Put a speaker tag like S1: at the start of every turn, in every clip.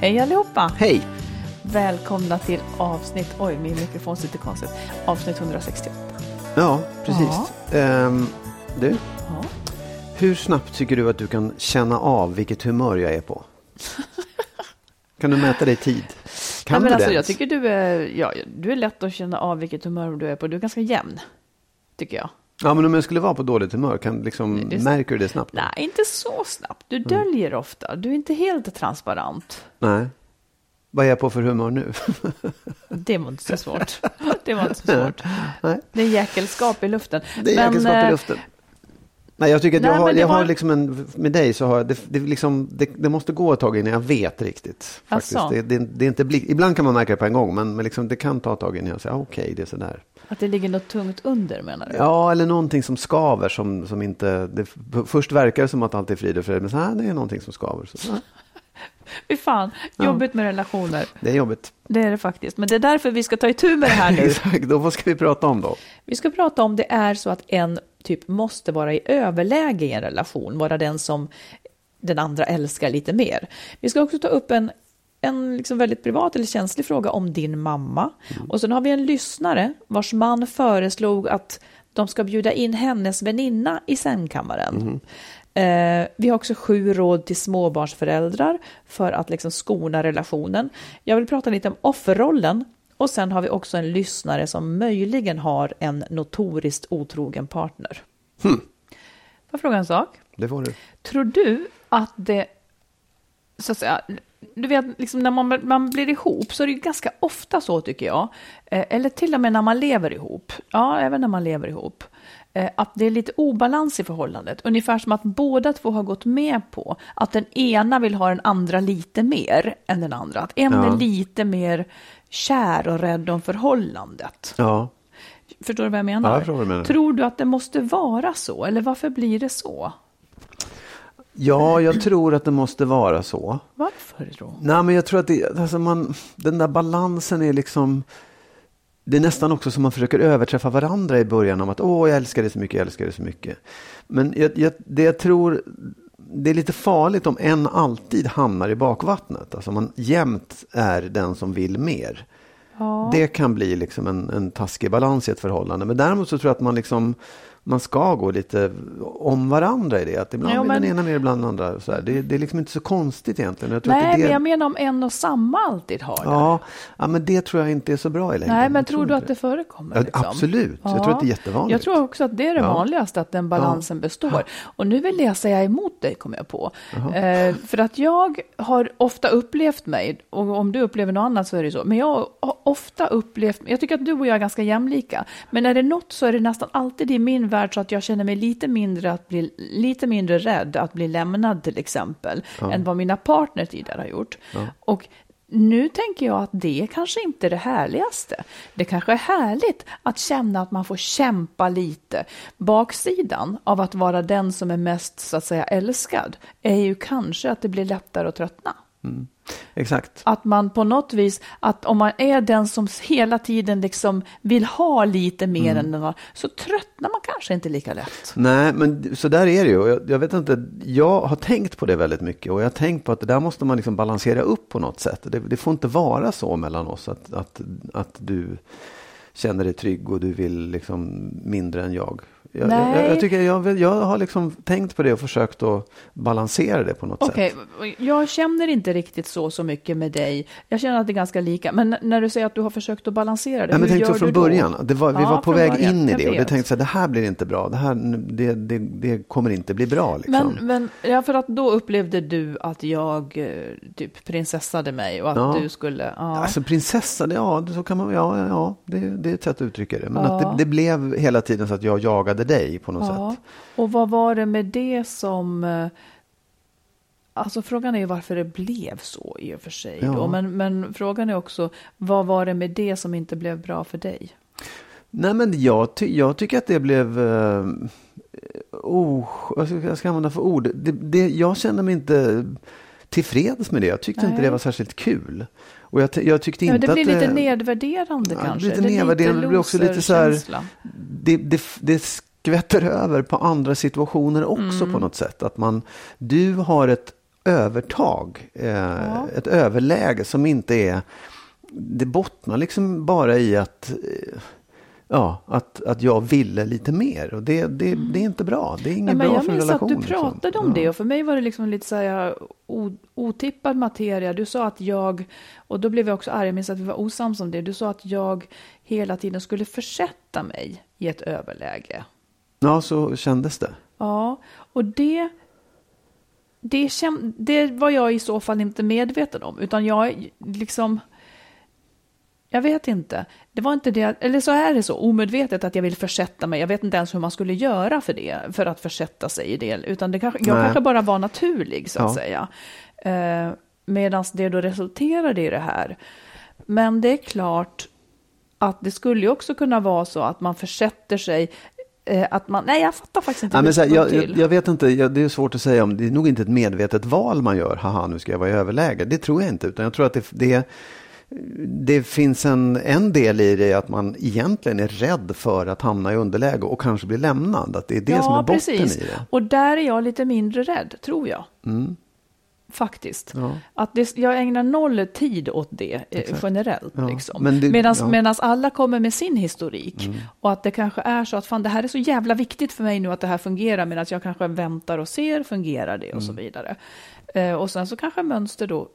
S1: Hej allihopa!
S2: Hej!
S1: Välkomna till avsnitt, oj min mikrofon sitter konstigt, avsnitt 168.
S2: Ja, precis. Ehm, du,
S1: Ja.
S2: hur snabbt tycker du att du kan känna av vilket humör jag är på? kan du mäta det i tid? Kan
S1: Nej, men
S2: du
S1: alltså,
S2: det
S1: jag tycker du är, ja, du är lätt att känna av vilket humör du är på. Du är ganska jämn, tycker jag.
S2: Ja, men om jag skulle vara på dåligt humör, kan, liksom,
S1: Det är-
S2: märker du det snabbt?
S1: Nej, inte så snabbt. Du
S2: Mm.
S1: döljer ofta. Du är inte helt transparent.
S2: Nej. Vad är jag på för humör nu?
S1: Det var inte så svårt. Det var inte så svårt.
S2: Nej.
S1: Det är jäkelskap i luften.
S2: Det är jäkelskap i
S1: eh,
S2: luften. Nej, jag tycker att
S1: nej,
S2: jag har, jag har
S1: var-
S2: liksom en, med dig så har det, det, liksom, det, det måste gå ett tag innan jag vet riktigt. Faktiskt. Det, det, det är inte bli, ibland kan man märka det på en gång, men, men liksom, det kan ta ett tag innan jag säger, ah, okej, det är sådär.
S1: Att det ligger något tungt under, menar du?
S2: Ja, eller någonting som skaver som, som inte... Det, först verkar det som att allt är frid och fröjd, men så här, det är någonting som skaver. Så, ja,
S1: Fy fan, jobbigt med relationer.
S2: det är jobbigt.
S1: Det är det faktiskt. Men det är därför vi ska ta itu med det här nu.
S2: Exakt, då vad ska vi prata om då?
S1: Vi ska prata om det är så att en typ måste vara i överläge i en relation, vara den som den andra älskar lite mer. Vi ska också ta upp en, en liksom väldigt privat eller känslig fråga om din mamma. Och sen har vi en lyssnare vars man föreslog att de ska bjuda in hennes väninna i sängkammaren. Eh, vi har också sju råd till småbarnsföräldrar för att liksom skona relationen. Jag vill prata lite om offerrollen och sen har vi också en lyssnare som möjligen har en notoriskt otrogen partner. Får jag fråga en sak?
S2: Det får du.
S1: Tror du att det, så att säga, du vet, liksom när man, man blir ihop så är det ju ganska ofta så tycker jag, eh, eller till och med när man lever ihop, ja, även när man lever ihop, att det är lite obalans i förhållandet. Ungefär som att båda två har gått med på att den ena vill ha den andra lite mer än den andra. Att en
S2: Ja.
S1: är lite mer kär och rädd om förhållandet.
S2: Ja,
S1: Förstår du vad jag menar?
S2: Ja, jag vad du menar.
S1: Tror du att det måste vara så? Eller varför blir det så?
S2: ja jag tror att det måste vara så.
S1: Varför då?
S2: Nej, men jag tror att det, alltså man, den där balansen är liksom... Det är nästan också som man försöker överträffa varandra i början om att åh, jag älskar dig så mycket, jag älskar dig så mycket. Men jag, jag, det jag tror, det är lite farligt om en alltid hamnar i bakvattnet. Alltså man jämt är den som vill mer. Det kan bli liksom en, en taskig balans i ett förhållande. Men däremot så tror jag att man liksom man ska gå lite om varandra i det. Att ibland
S1: Jo, men-
S2: den ena mer, ibland den andra. Så. Det, det är liksom inte så konstigt egentligen. Jag tror att det
S1: Nej,
S2: är det...
S1: men jag menar om en och samma alltid har det.
S2: Ja, ja, men det tror jag inte är så bra i längden.
S1: Nej, men
S2: Jag
S1: tror du att det förekommer?
S2: Ja,
S1: liksom?
S2: absolut. Jag tror att det är jättevanligt.
S1: Jag tror också att det är det
S2: Ja.
S1: vanligaste, att den balansen består. Och nu vill jag säga emot dig, kommer jag på. Eh, för att jag har ofta upplevt mig, och om du upplever något annat så är det så, men jag har ofta upplevt, jag tycker att du och jag är ganska jämlika, men är det något så är det nästan alltid i min värld så att jag känner mig lite mindre, att bli, lite mindre rädd att bli lämnad till exempel, än vad mina partner tidigare har gjort. Och nu tänker jag att det kanske inte är det härligaste. Det kanske är härligt att känna att man får kämpa lite. Baksidan av att vara den som är mest så att säga älskad är ju kanske att det blir lättare att tröttna.
S2: Exakt.
S1: Att man på något vis, att om man är den som hela tiden liksom vill ha lite mer
S2: Mm.
S1: än den har, så tröttnar man kanske inte lika lätt.
S2: Nej, men så där är det ju. Jag, jag vet inte, jag har tänkt på det väldigt mycket och jag har tänkt på att det där måste man liksom balansera upp på något sätt. Det, det får inte vara så mellan oss att, att, att du känner dig trygg och du vill liksom mindre än jag. Jag, jag,
S1: Nej.
S2: jag, tycker jag, jag har liksom tänkt på det och försökt att balansera det på något
S1: Okej,
S2: sätt.
S1: jag känner inte riktigt så, så mycket med dig. Jag känner att det är ganska lika. Men när du säger att du har försökt att balansera det,
S2: Nej, men
S1: hur gör
S2: så från
S1: du då?
S2: början. Det var, vi
S1: Ja,
S2: var på väg
S1: början.
S2: in i det och
S1: vet.
S2: tänkte att det här blir inte bra. Det, här, det, det, det kommer inte bli bra. Liksom.
S1: Men, men ja, för att då upplevde du att jag eh, typ prinsessade mig och att
S2: Ja.
S1: du skulle... Ja.
S2: Alltså prinsessa, det- ja, det- så kan man, ja, ja, det, det är ett sätt att uttrycka det. Men att det, det blev hela tiden så att jag jagade dig på något
S1: ja.
S2: sätt.
S1: Och vad var det med det som... eh, Alltså frågan är ju varför det blev så i och för sig.
S2: Ja.
S1: Då. Men, men frågan är också, vad var det med det som inte blev bra för dig?
S2: Nej men jag, ty, jag tycker att det blev... Uh, oh, vad ska jag ska använda för ord? Det, det, jag kände mig inte tillfreds med det. Jag tyckte inte
S1: Nej.
S2: det var särskilt kul. Och jag, jag tyckte
S1: Ja,
S2: inte
S1: det blir
S2: att
S1: lite nedvärderande
S2: Ja, det
S1: kanske.
S2: lite nedvärderande. Det blir också lite så här- det, det, det skvätter över på andra situationer också
S1: Mm.
S2: på något sätt. Att man, du har ett övertag, eh, ett överläge som inte är, det bottnar liksom bara i att, eh, ja, att, att jag ville lite mer. Och det, det, det är inte bra. Det är
S1: Nej,
S2: inget
S1: men
S2: bra
S1: jag
S2: för en
S1: minns
S2: relation.
S1: att du pratade
S2: liksom.
S1: om
S2: Ja.
S1: det och för mig var det liksom lite så här otippad materia. Du sa att jag, och då blev jag också arg, jag minns att vi var osams om det. Du sa att jag hela tiden skulle försätta mig i ett överläge.
S2: Ja, så kändes det.
S1: Ja, och det, det, käm, det var jag i så fall inte medveten om, utan jag liksom... Jag vet inte. Det var inte det, eller så är det så omedvetet att jag vill försätta mig. Jag vet inte ens hur man skulle göra för det, för att försätta sig i det. Utan det kanske, jag
S2: Nej.
S1: kanske bara var naturlig, så att
S2: Ja.
S1: säga. Eh, Medan det då resulterade i det här. Men det är klart att det skulle ju också kunna vara så att man försätter sig, att man, nej jag fattar faktiskt inte
S2: Ja, men så här, jag, jag, jag vet inte, jag, det är svårt att säga om, det är nog inte ett medvetet val man gör, haha nu ska jag vara i överläge. Det tror jag inte, utan jag tror att det, det, det finns en, en del i det att man egentligen är rädd för att hamna i underläge och kanske bli lämnad. Att det är det som är botten i det. Mm.
S1: Och där är jag lite mindre rädd, tror jag. Faktiskt.
S2: Ja.
S1: Att det, jag ägnar noll tid åt det eh, generellt.
S2: Ja,
S1: Liksom.
S2: det-
S1: Medans,
S2: ja. Mm.
S1: medans alla kommer med sin historik. Och att det kanske är så att fan, det här är så jävla viktigt för mig nu att det här fungerar. Medan jag kanske väntar och ser, fungerar det och så
S2: Mm.
S1: vidare. Eh, och sen så kanske mönster då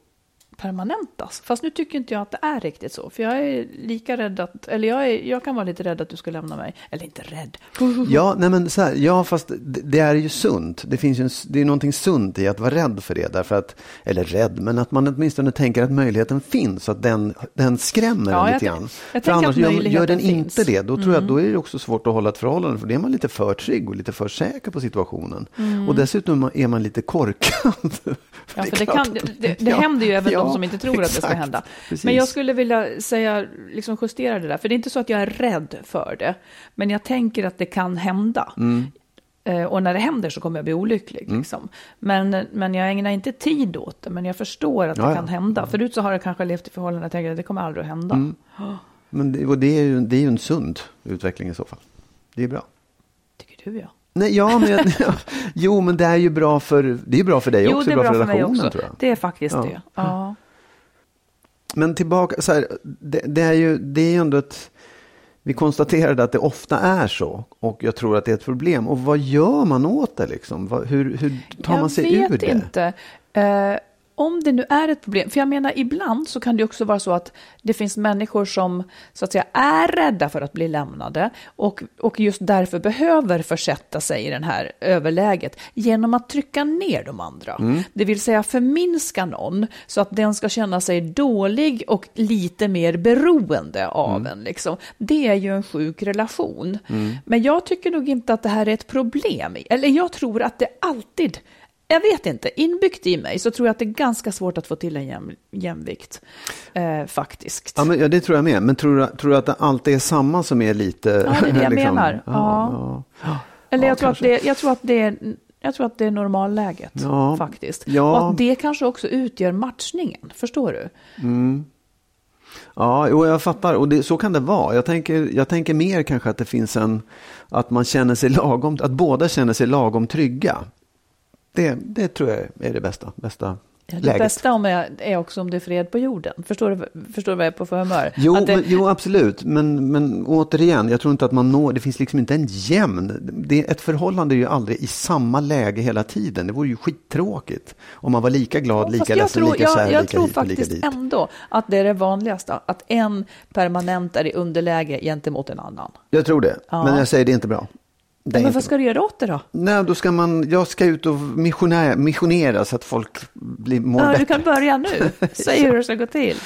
S1: permanentas. Fast nu tycker inte jag att det är riktigt så. För jag är lika rädd att, eller jag, är, jag kan vara lite rädd att du ska lämna mig. Eller inte rädd.
S2: Ja, nej men så här, ja, fast det, det är ju sunt. Det finns ju en, det är någonting sunt i att vara rädd för det. Därför att, eller rädd, men att man åtminstone tänker att möjligheten finns. Att den, den skrämmer
S1: Ja,
S2: en lite grann.
S1: jag
S2: För annars gör, gör den
S1: finns.
S2: inte det. Då tror jag då är det också svårt att hålla ett förhållande. För då är man lite för trygg och lite för säker på situationen. Och dessutom är man lite korkad.
S1: Ja,
S2: är
S1: för det,
S2: klart
S1: kan, det, det
S2: Ja,
S1: händer ju även
S2: ja,
S1: de som inte tror att det ska
S2: exakt.
S1: hända.
S2: Precis.
S1: Men jag skulle vilja säga, liksom justera det där, för det är inte så att jag är rädd för det, men jag tänker att det kan hända.
S2: Mm.
S1: Eh, och när det händer så kommer jag bli olycklig. Liksom. Men, men jag ägnar inte tid åt det, men jag förstår att det
S2: Ja, ja.
S1: kan hända. Förut så har jag kanske levt i förhållanden och tänkt att det kommer aldrig att hända.
S2: Mm. Men det, det, är ju, det är ju en sund utveckling i så fall. Det är bra.
S1: Tycker du ja.
S2: Nej, ja, men jag, jo, men det är ju bra för, det är bra för dig
S1: Jo,
S2: också.
S1: det är bra för mig
S2: relationen,
S1: också.
S2: tror jag.
S1: Det är faktiskt
S2: Ja.
S1: det. Ja.
S2: Men tillbaka, så här, det, det, är ju, det är ju ändå ett... Vi konstaterade att det ofta är så och jag tror att det är ett problem. Och vad gör man åt det liksom? Hur, hur tar man sig
S1: jag
S2: ur
S1: vet
S2: det?
S1: inte. Eh, om det nu är ett problem, för jag menar ibland så kan det också vara så att det finns människor som så att säga är rädda för att bli lämnade och, och just därför behöver försätta sig i den här överläget genom att trycka ner de andra.
S2: Mm.
S1: Det vill säga förminska någon så att den ska känna sig dålig och lite mer beroende av
S2: Mm.
S1: en. Liksom. Det är ju en sjuk relation. Men jag tycker nog inte att det här är ett problem. Eller jag tror att det alltid jag vet inte, inbyggt i mig så tror jag att det är ganska svårt att få till en jäm, jämvikt. Eh, faktiskt.
S2: Ja, men, ja, det tror jag med. Men tror du, tror du att det alltid är samma som är lite...
S1: Ja, det är det jag
S2: liksom-
S1: menar.
S2: Ja, ja.
S1: Eller
S2: Ja,
S1: jag, tror att det, jag tror att det är Jag tror att det är normalläget faktiskt.
S2: Ja.
S1: Och att det kanske också utgör matchningen, förstår du?
S2: Ja, jo, jag fattar. Och det, så kan det vara. Jag tänker, jag tänker mer kanske att det finns en, att man känner sig lagom, att båda känner sig lagom trygga. Det, det tror jag är det bästa, bästa
S1: Ja, det
S2: läget.
S1: bästa om jag, är också om det är fred på jorden. Förstår du, förstår du vad jag är på för humör?
S2: Jo,
S1: det,
S2: men, jo, absolut. Men, men återigen, jag tror inte att man når, det finns liksom inte en jämn, det, ett förhållande är ju aldrig i samma läge hela tiden. Det vore ju skittråkigt om man var lika glad,
S1: Fast
S2: lika
S1: jag
S2: ledsen,
S1: tror,
S2: lika kär,
S1: jag, jag
S2: lika
S1: tror
S2: hit och lika
S1: faktiskt
S2: dit.
S1: ändå att det är det vanligaste. Att en permanent är i underläge gentemot en annan.
S2: Jag tror det,
S1: Ja.
S2: men jag säger det är inte bra.
S1: Men
S2: inte
S1: vad ska du göra åt det då?
S2: Nej, då ska man, jag ska ut och missionera, missionera så att folk blir, mår
S1: Ja,
S2: bättre.
S1: du kan börja nu. Säg hur det ska gå till.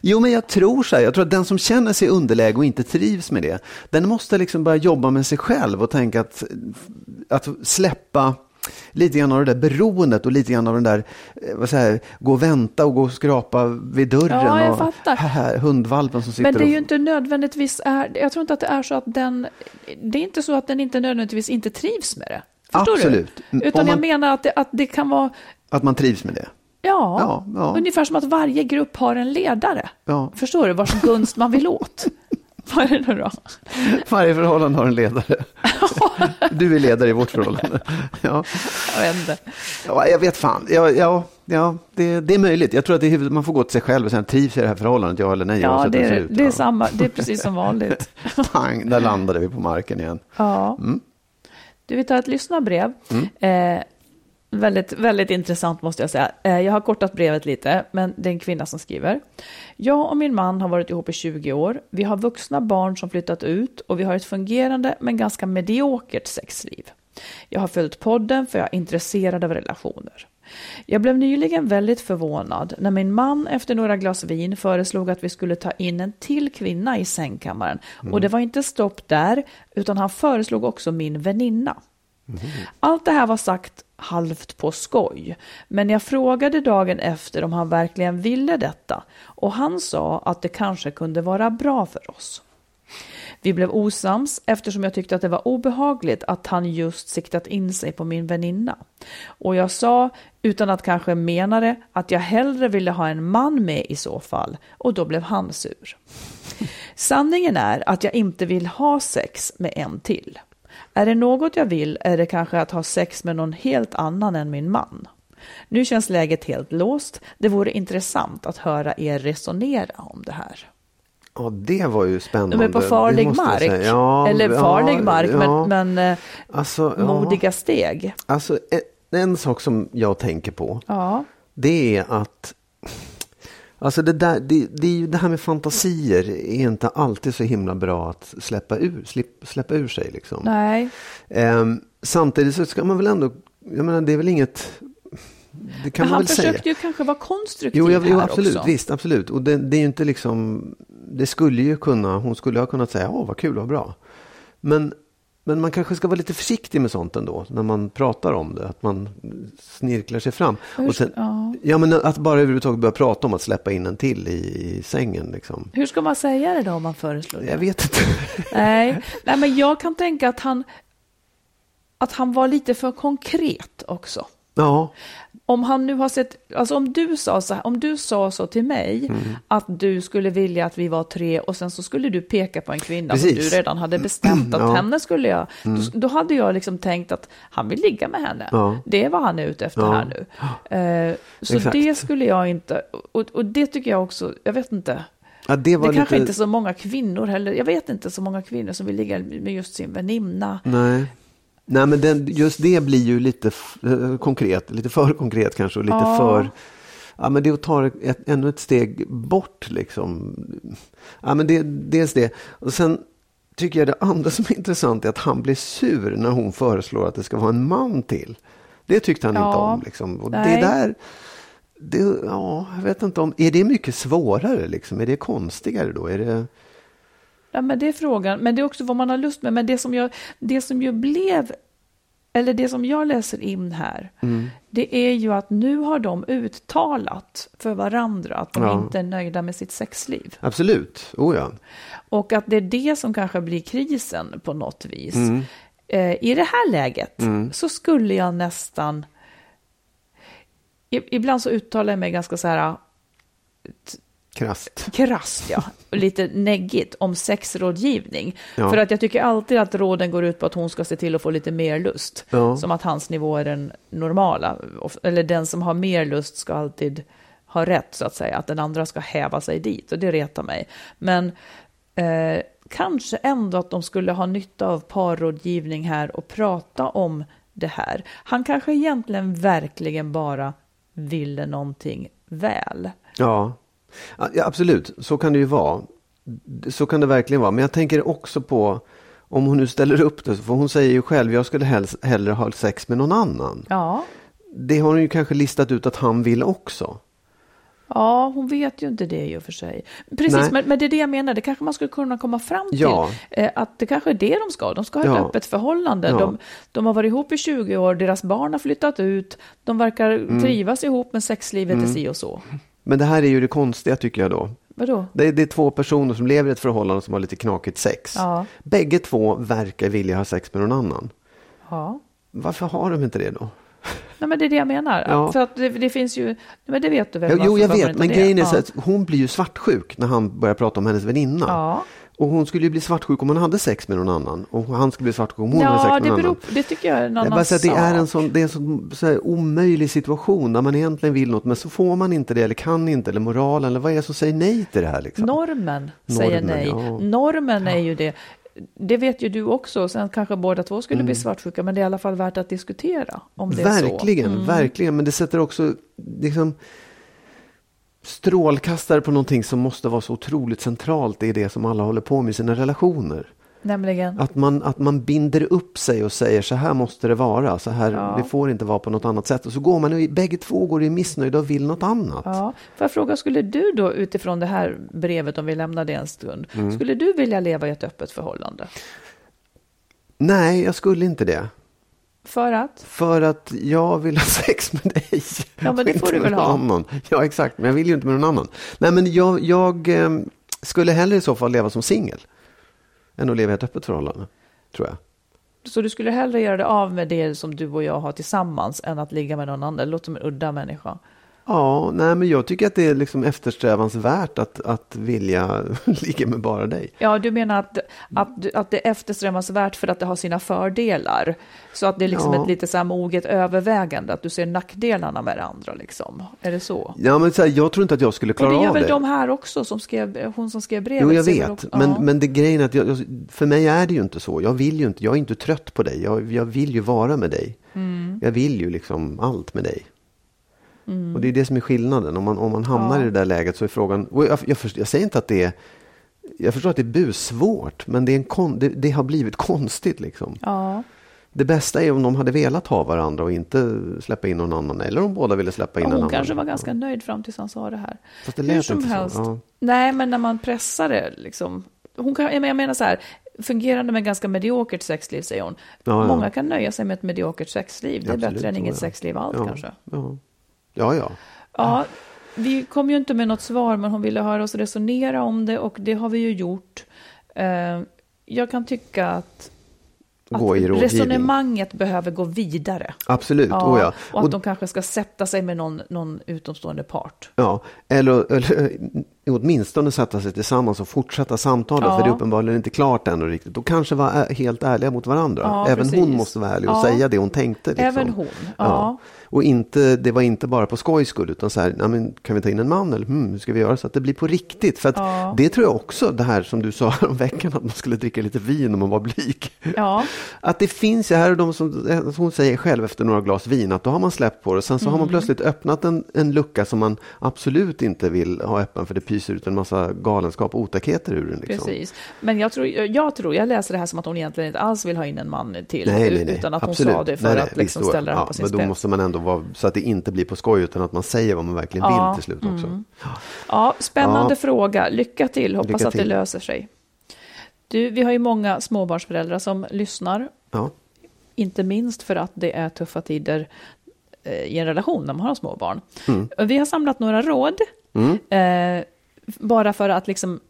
S2: Jo, men jag tror så här, jag tror att den som känner sig i underläge och inte trivs med det, den måste liksom börja jobba med sig själv och tänka att, att släppa lite grann av det där beroendet och lite grann av den där, eh, vad säger, gå och vänta och gå och skrapa vid dörren.
S1: Ja, jag
S2: och
S1: fattar.
S2: Här, hundvalpen som sitter
S1: Men det är ju inte nödvändigtvis, är, jag tror inte att det är så att den, det är inte så att den inte nödvändigtvis inte trivs med det. Förstår
S2: Absolut.
S1: du? Utan
S2: om
S1: jag
S2: man-
S1: menar att det, att det kan vara,
S2: Att man trivs med det.
S1: ja,
S2: Ja, ja.
S1: ungefär som att varje grupp har en ledare.
S2: Ja.
S1: Förstår du? Vars gunst man vill åt. Vad är det då?
S2: Varje förhållande har en ledare. Du är ledare i vårt förhållande. Ja.
S1: Jag vet inte.
S2: Ja, jag vet fan. Ja, ja, ja det, det är möjligt. Jag tror att det är man får gå till sig själv och säga trivs i det här förhållandet, ja eller nej?
S1: Ja, det är,
S2: ut.
S1: det är
S2: Ja.
S1: samma, det är precis som vanligt.
S2: Pang, där landade vi på marken igen.
S1: Ja.
S2: Mm.
S1: Du, vi tar ett lyssnarbrev. Eh, väldigt, väldigt intressant måste jag säga. Eh, jag har kortat brevet lite, men det är en kvinna som skriver. Jag och min man har varit ihop i 20 år. Vi har vuxna barn som flyttat ut och vi har ett fungerande men ganska mediokert sexliv. Jag har följt podden för jag är intresserad av relationer. Jag blev nyligen väldigt förvånad när min man efter några glas vin föreslog att vi skulle ta in en till kvinna i sängkammaren. Och det var inte stopp där, utan han föreslog också min väninna. Allt det här var sagt halvt på skoj, men jag frågade dagen efter om han verkligen ville detta och han sa att det kanske kunde vara bra för oss. Vi blev osams eftersom jag tyckte att det var obehagligt att han just siktat in sig på min väninna. Och jag sa, utan att kanske mena det, att jag hellre ville ha en man med i så fall. Och då blev han sur. Sanningen är att jag inte vill ha sex med en till. Är det något jag vill är det kanske att ha sex med någon helt annan än min man. Nu känns läget helt låst. Det vore intressant att höra er resonera om det här.
S2: Ja, det var ju spännande.
S1: De är på farlig mark.
S2: Ja,
S1: Eller
S2: ja,
S1: farlig mark,
S2: ja.
S1: men, men eh,
S2: Alltså, ja.
S1: modiga steg.
S2: Alltså, en, en sak som jag tänker på,
S1: Ja.
S2: det är att Alltså det, där, det, det, är ju det här med fantasier är inte alltid så himla bra att släppa ur, släppa ur sig. Liksom.
S1: Nej.
S2: Ehm, samtidigt så ska man väl ändå, jag menar det är väl inget, det kan
S1: Men
S2: man
S1: han
S2: väl säga.
S1: försökte ju kanske vara konstruktiv
S2: Jo, jag, jo
S1: här
S2: absolut,
S1: också.
S2: visst, absolut. Och det, det är ju inte liksom, det skulle ju kunna, hon skulle ha kunnat säga, åh vad kul, vad bra. Men, men man kanske ska vara lite försiktig med sånt ändå, när man pratar om det, att man snirklar sig fram.
S1: Hur
S2: Och sen,
S1: ja.
S2: ja, men att bara överhuvudtaget börja prata om att släppa in en till i, i sängen. Liksom.
S1: Hur ska man säga det då om man föreslår det?
S2: Jag vet inte.
S1: Nej. Nej, men jag kan tänka att han, att han var lite för konkret också.
S2: Ja,
S1: Om han nu har sett, alltså om du sa så om du sa så till mig
S2: Mm.
S1: att du skulle vilja att vi var tre och sen så skulle du peka på en kvinna
S2: Precis.
S1: som du redan hade bestämt att
S2: Ja. Mm.
S1: henne skulle jag, då, då hade jag liksom tänkt att han vill ligga med henne.
S2: Ja.
S1: Det är vad han är ute efter
S2: Ja.
S1: här nu. Eh, så
S2: Exakt.
S1: det skulle jag inte, och, och det tycker jag också, jag vet inte.
S2: ja det
S1: Det kanske
S2: lite...
S1: inte så många kvinnor heller, jag vet inte så många kvinnor som vill ligga med just sin väninna.
S2: Nej. Nej, men den, just det blir ju lite eh, konkret, lite för konkret kanske och lite
S1: Ja.
S2: för... Ja, men det är att ta ett, ännu ett steg bort liksom. Ja, men det, dels det. Och sen tycker jag det andra som är intressant är att han blir sur när hon föreslår att det ska vara en man till. Det tyckte han inte
S1: Ja.
S2: om. Liksom. Och
S1: Nej.
S2: det där, det, ja, jag vet inte om, är det mycket svårare liksom? Är det konstigare då? Är det...
S1: Ja, men det är frågan. Men det är också vad man har lust med. Men det som, jag, det som ju blev, eller det som jag läser in här,
S2: Mm.
S1: det är ju att nu har de uttalat för varandra att de
S2: Ja.
S1: inte är nöjda med sitt sexliv.
S2: Absolut, oh ja.
S1: Och att det är det som kanske blir krisen på något vis.
S2: Mm.
S1: eh, i det här läget
S2: Mm.
S1: så skulle jag nästan... Ibland så uttalar jag mig ganska så här
S2: Krasst.
S1: krasst, ja, lite neggigt om sexrådgivning.
S2: Ja.
S1: För att jag tycker alltid att råden går ut på att hon ska se till att få lite mer lust.
S2: Ja.
S1: Som att hans nivå är den normala. Eller den som har mer lust ska alltid ha rätt, så att säga. Att den andra ska häva sig dit, och det retar mig. Men eh, kanske ändå att de skulle ha nytta av parrådgivning här och prata om det här. Han kanske egentligen verkligen bara ville någonting väl.
S2: Ja. Ja, absolut. Så kan det ju vara. Så kan det verkligen vara. Men jag tänker också på om hon nu ställer upp det. För hon säger ju själv, jag skulle helst, hellre ha sex med någon annan.
S1: Ja,
S2: Det har hon ju kanske listat ut att han vill också.
S1: Ja, hon vet ju inte det i och för sig. Precis, men, men det är det jag menar. Det kanske man skulle kunna komma fram till.
S2: Ja.
S1: Eh, att det kanske är det de ska. De ska ha ett
S2: Ja.
S1: öppet förhållande.
S2: Ja.
S1: De, de har varit ihop i 20 år, deras barn har flyttat ut, de verkar
S2: Mm.
S1: trivas ihop, men sexlivet är si och så.
S2: Men det här är ju det konstiga tycker jag då.
S1: Vadå?
S2: Det är, det är två personer som lever i ett förhållande som har lite knakigt sex.
S1: Ja.
S2: Bägge två verkar vilja ha sex med någon annan.
S1: Ja.
S2: Varför har de inte det då?
S1: Nej, men det är det jag menar.
S2: Ja.
S1: För att det, det finns ju, men det vet du väl?
S2: Jo, jag vet, men grejen är så att hon blir ju svartsjuk när han börjar prata om hennes väninna.
S1: Ja,
S2: Och hon skulle ju bli svartsjuk om hon hade sex med någon annan. Och han skulle bli svartsjuk om hon hade sex
S1: ja
S2: med någon
S1: beror,
S2: annan.
S1: det tycker jag är en annan
S2: säger att det är en
S1: sak.
S2: sån, det är en sån så omöjlig situation där man egentligen vill något men så får man inte det eller kan inte eller moralen eller vad är det som säger nej till det här liksom?
S1: Normen säger
S2: Normen,
S1: nej.
S2: ja.
S1: Normen är ju det. Det vet ju du också. Sen kanske båda två skulle bli svartsjuka, men det är i alla fall värt att diskutera om det är så. Mm.
S2: Verkligen, verkligen. Men det sätter också liksom, strålkastare på någonting som måste vara så otroligt centralt i det som alla håller på med i sina relationer.
S1: Nämligen,
S2: Att man, att man binder upp sig och säger så här måste det vara, så här,
S1: Ja.
S2: det får inte vara på något annat sätt. Och så går man, och bägge två går i missnöjda och vill något annat.
S1: ja. Får jag fråga, skulle du då utifrån det här brevet, om vi lämnar det en stund,
S2: Mm.
S1: skulle du vilja leva i ett öppet förhållande?
S2: Nej, jag skulle inte det.
S1: För att?
S2: För att jag vill ha sex med dig.
S1: Ja, men det får du väl ha.
S2: Annan. Ja, exakt. Men jag vill ju inte med någon annan. Nej, men jag, jag eh, skulle hellre i så fall leva som singel. Än att leva i ett öppet förhållande. Tror jag.
S1: Så du skulle hellre göra det av med det som du och jag har tillsammans än att ligga med någon annan? Det låter som en udda människa.
S2: Ja, nej, men jag tycker att det är liksom eftersträvansvärt att, att vilja ligga med bara dig.
S1: Ja, du menar att, att, att det är eftersträvansvärt för att det har sina fördelar? Så att det är liksom
S2: Ja.
S1: ett lite så här moget övervägande, att du ser nackdelarna med det andra liksom? Är det så?
S2: Ja, men så här, jag tror inte att jag skulle klara
S1: det gör
S2: av
S1: väl
S2: det.
S1: de här också, som skrev, hon som skrev brevet?
S2: Jo, jag vet.
S1: också-
S2: Men,
S1: ja.
S2: men det grejen är att jag- för mig är det ju inte så. Jag vill ju inte, jag är inte trött på dig. Jag, jag vill ju vara med dig.
S1: Mm.
S2: Jag vill ju liksom allt med dig. Och det är det som är skillnaden. Om man, om man hamnar
S1: Ja.
S2: i det där läget så är frågan, jag, jag, förstår, jag säger inte att det är, jag förstår att det är busvårt, men det, är en kon, det, det har blivit konstigt liksom.
S1: Ja.
S2: Det bästa är om de hade velat ha varandra och inte släppa in någon annan. Eller om båda ville släppa in
S1: Ja,
S2: en
S1: hon
S2: annan.
S1: kanske var ganska nöjd fram tills han sa det här.
S2: Fast det
S1: Hur
S2: lät
S1: som
S2: inte
S1: helst.
S2: så. Ja.
S1: Nej, men när man pressar det liksom. Hon kan, jag menar så här, fungerande med ganska mediokert sexliv, säger hon.
S2: Ja, ja.
S1: Många kan nöja sig med ett mediokert sexliv. Det är
S2: Absolut,
S1: bättre än inget sexliv alls kanske.
S2: Ja. ja, ja.
S1: Vi kom ju inte med något svar, men hon ville höra oss resonera om det och det har vi ju gjort. Eh, Jag kan tycka att,
S2: Gå i
S1: att
S2: rådgivning.
S1: resonemanget behöver gå vidare.
S2: Absolut,
S1: Ja,
S2: oh ja.
S1: Och att
S2: Och-
S1: de kanske ska sätta sig med någon, någon utomstående part.
S2: Ja, eller, eller åtminstone sätta sig tillsammans och fortsätta samtala,
S1: Ja.
S2: för det är uppenbarligen inte klart ännu riktigt. Och kanske vara ä- helt ärliga mot varandra.
S1: Ja,
S2: Även
S1: precis.
S2: hon måste vara ärlig och säga det hon tänkte. Liksom.
S1: Även hon, ja.
S2: Och inte, det var inte bara på skojs skull, utan så här, "Nej, men kan vi ta in en man eller hmm, hur ska vi göra så att det blir på riktigt? För
S1: Ja.
S2: det tror jag också, det här som du sa om veckan, att man skulle dricka lite vin om man var blyg.
S1: Ja,
S2: Att det finns här och de som, hon säger själv efter några glas vin, att då har man släppt på det. Sen så har man
S1: Mm.
S2: plötsligt öppnat en, en lucka som man absolut inte vill ha öppen för det pyser ut en massa galenskap och otäckheter ur den. Liksom.
S1: precis. Men jag tror, jag tror, jag läser det här som att hon egentligen inte alls vill ha in en man till.
S2: Nej, nej, nej.
S1: Utan att hon
S2: absolut.
S1: sa det för att liksom ställa det här
S2: ja,
S1: på sin
S2: Men då
S1: spets.
S2: måste man ändå vara, så att det inte blir på skoj, utan att man säger vad man verkligen
S1: Ja,
S2: vill till slut också.
S1: mm. Ja, spännande
S2: Ja.
S1: fråga. Lycka till. Hoppas
S2: Lycka
S1: att det
S2: till.
S1: löser sig. Du, vi har ju många småbarnsföräldrar som lyssnar.
S2: Ja.
S1: Inte minst för att det är tuffa tider eh, i en relation när man har småbarn.
S2: Mm.
S1: Vi har samlat några råd. Eh, bara för att liksom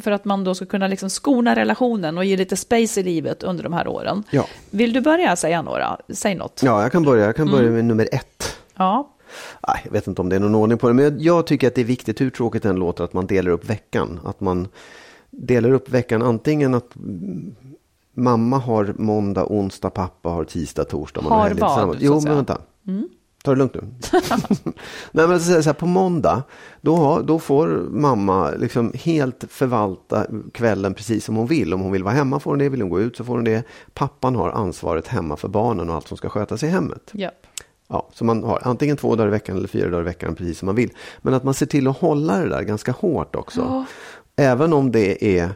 S1: för att man då ska kunna liksom skona relationen och ge lite space i livet under de här åren.
S2: Ja.
S1: Vill du börja säga några? Säg något.
S2: Ja, jag kan börja. Jag kan börja
S1: Mm.
S2: med nummer ett.
S1: Ja,
S2: Nej, jag vet inte om det är någon ordning på det, men jag, tycker att det är viktigt, hur tråkigt det än låter, att man delar upp veckan. Att man delar upp veckan antingen att mm, mamma har måndag, onsdag, pappa har tisdag, torsdag.
S1: Har vad,
S2: Jo, men
S1: säga. Mm.
S2: Ta det lugnt nu. Nej, men så, så här, på måndag, då, har, då får mamma liksom helt förvalta kvällen precis som hon vill. Om hon vill vara hemma får hon det, vill hon gå ut så får hon det. Pappan har ansvaret hemma för barnen och allt som ska skötas i hemmet.
S1: japp.
S2: Ja, så man har antingen två dagar i veckan eller fyra dagar i veckan precis som man vill. Men att man ser till att hålla det där ganska hårt också.
S1: Ja.
S2: Även om det är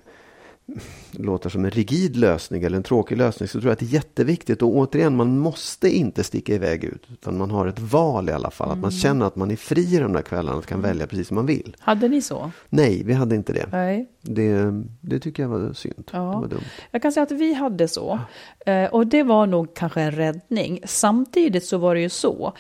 S2: låter som en rigid lösning eller en tråkig lösning så tror jag att det är jätteviktigt och återigen man måste inte sticka iväg ut utan man har ett val i alla fall. Att man känner att man är fri de där kvällarna och kan välja precis som man vill.
S1: Hade ni så?
S2: Nej, vi hade inte det.
S1: Nej.
S2: Det, det tycker jag var synd.
S1: Ja.
S2: Det var dumt.
S1: Jag kan säga att vi hade så. Eh, och det var nog kanske en räddning. Samtidigt så var det ju så.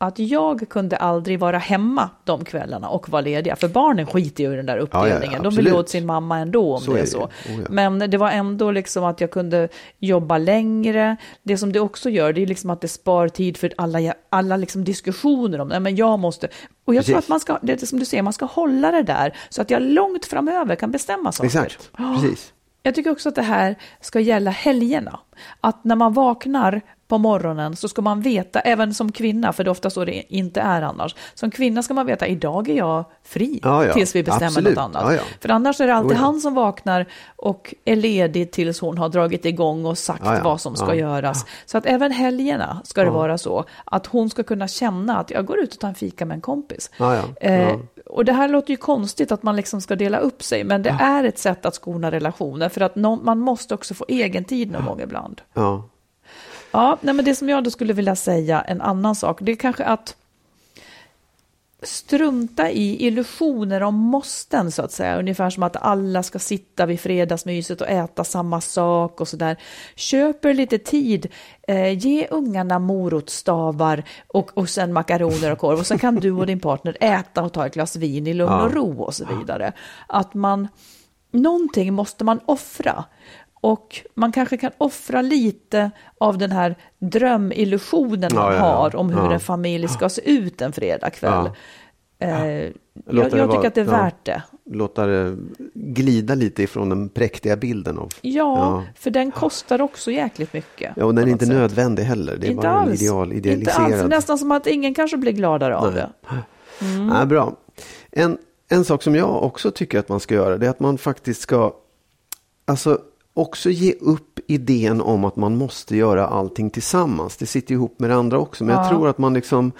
S1: Att jag kunde aldrig vara hemma de kvällarna och vara lediga. För barnen skiter ju i den där uppdelningen. De vill ju
S2: absolut.
S1: åt sin mamma ändå om
S2: Så
S1: det är
S2: det
S1: så.
S2: ju. Oh ja.
S1: Men det var ändå liksom att jag kunde jobba längre. Det som det också gör, det är liksom att det spar tid för alla, alla liksom diskussioner om, nej men jag måste. Och jag tror
S2: Precis.
S1: att man ska, det är som du säger, man ska hålla det där så att jag långt framöver kan bestämma saker.
S2: Exakt, precis.
S1: Jag tycker också att det här ska gälla helgerna. Att när man vaknar på morgonen så ska man veta, även som kvinna, för det är ofta så det inte är annars. Som kvinna ska man veta, idag är jag fri
S2: Ja, ja.
S1: tills vi bestämmer
S2: Absolut.
S1: något annat.
S2: Ja.
S1: För annars är det alltid han som vaknar och är ledig tills hon har dragit igång och sagt vad som ska göras. Så att även helgerna ska det vara så att hon ska kunna känna att jag går ut och tar en fika med en kompis. Eh. Och det här låter ju konstigt att man liksom ska dela upp sig, men det är ett sätt att skona relationer, för att nå- man måste också få egen tid någon gång ibland.
S2: Ja.
S1: Ja, nej, men det som jag då skulle vilja säga, en annan sak, det är kanske att strunta i illusioner om måsten så att säga. Ungefär som att alla ska sitta vid fredagsmyset och äta samma sak och sådär. Köper lite tid, eh, ge ungarna morotstavar och, och sen makaroner och korv och sen kan du och din partner äta och ta ett glas vin i lugn och ro och så vidare. Att man, någonting måste man offra. Och man kanske kan offra lite av den här drömillusionen man
S2: Ja, ja,
S1: har om hur en familj ska se ut en fredagkväll. Eh, jag jag
S2: vara-
S1: tycker att det är värt det.
S2: Låta det glida lite ifrån den präktiga bilden av
S1: Ja, för den kostar också jäkligt mycket.
S2: Ja, och den är inte
S1: sätt.
S2: nödvändig heller. Det är
S1: Inte
S2: bara
S1: alls.
S2: ideal,
S1: Inte alls.
S2: idealiserad.
S1: Nästan som att ingen kanske blir gladare av
S2: Nej.
S1: det. Mm.
S2: Ja, bra. En, en sak som jag också tycker att man ska göra det är att man faktiskt ska alltså, också ge upp idén om att man måste göra allting tillsammans. Det sitter ihop med det andra också. Men jag
S1: Ja.
S2: tror att man liksom...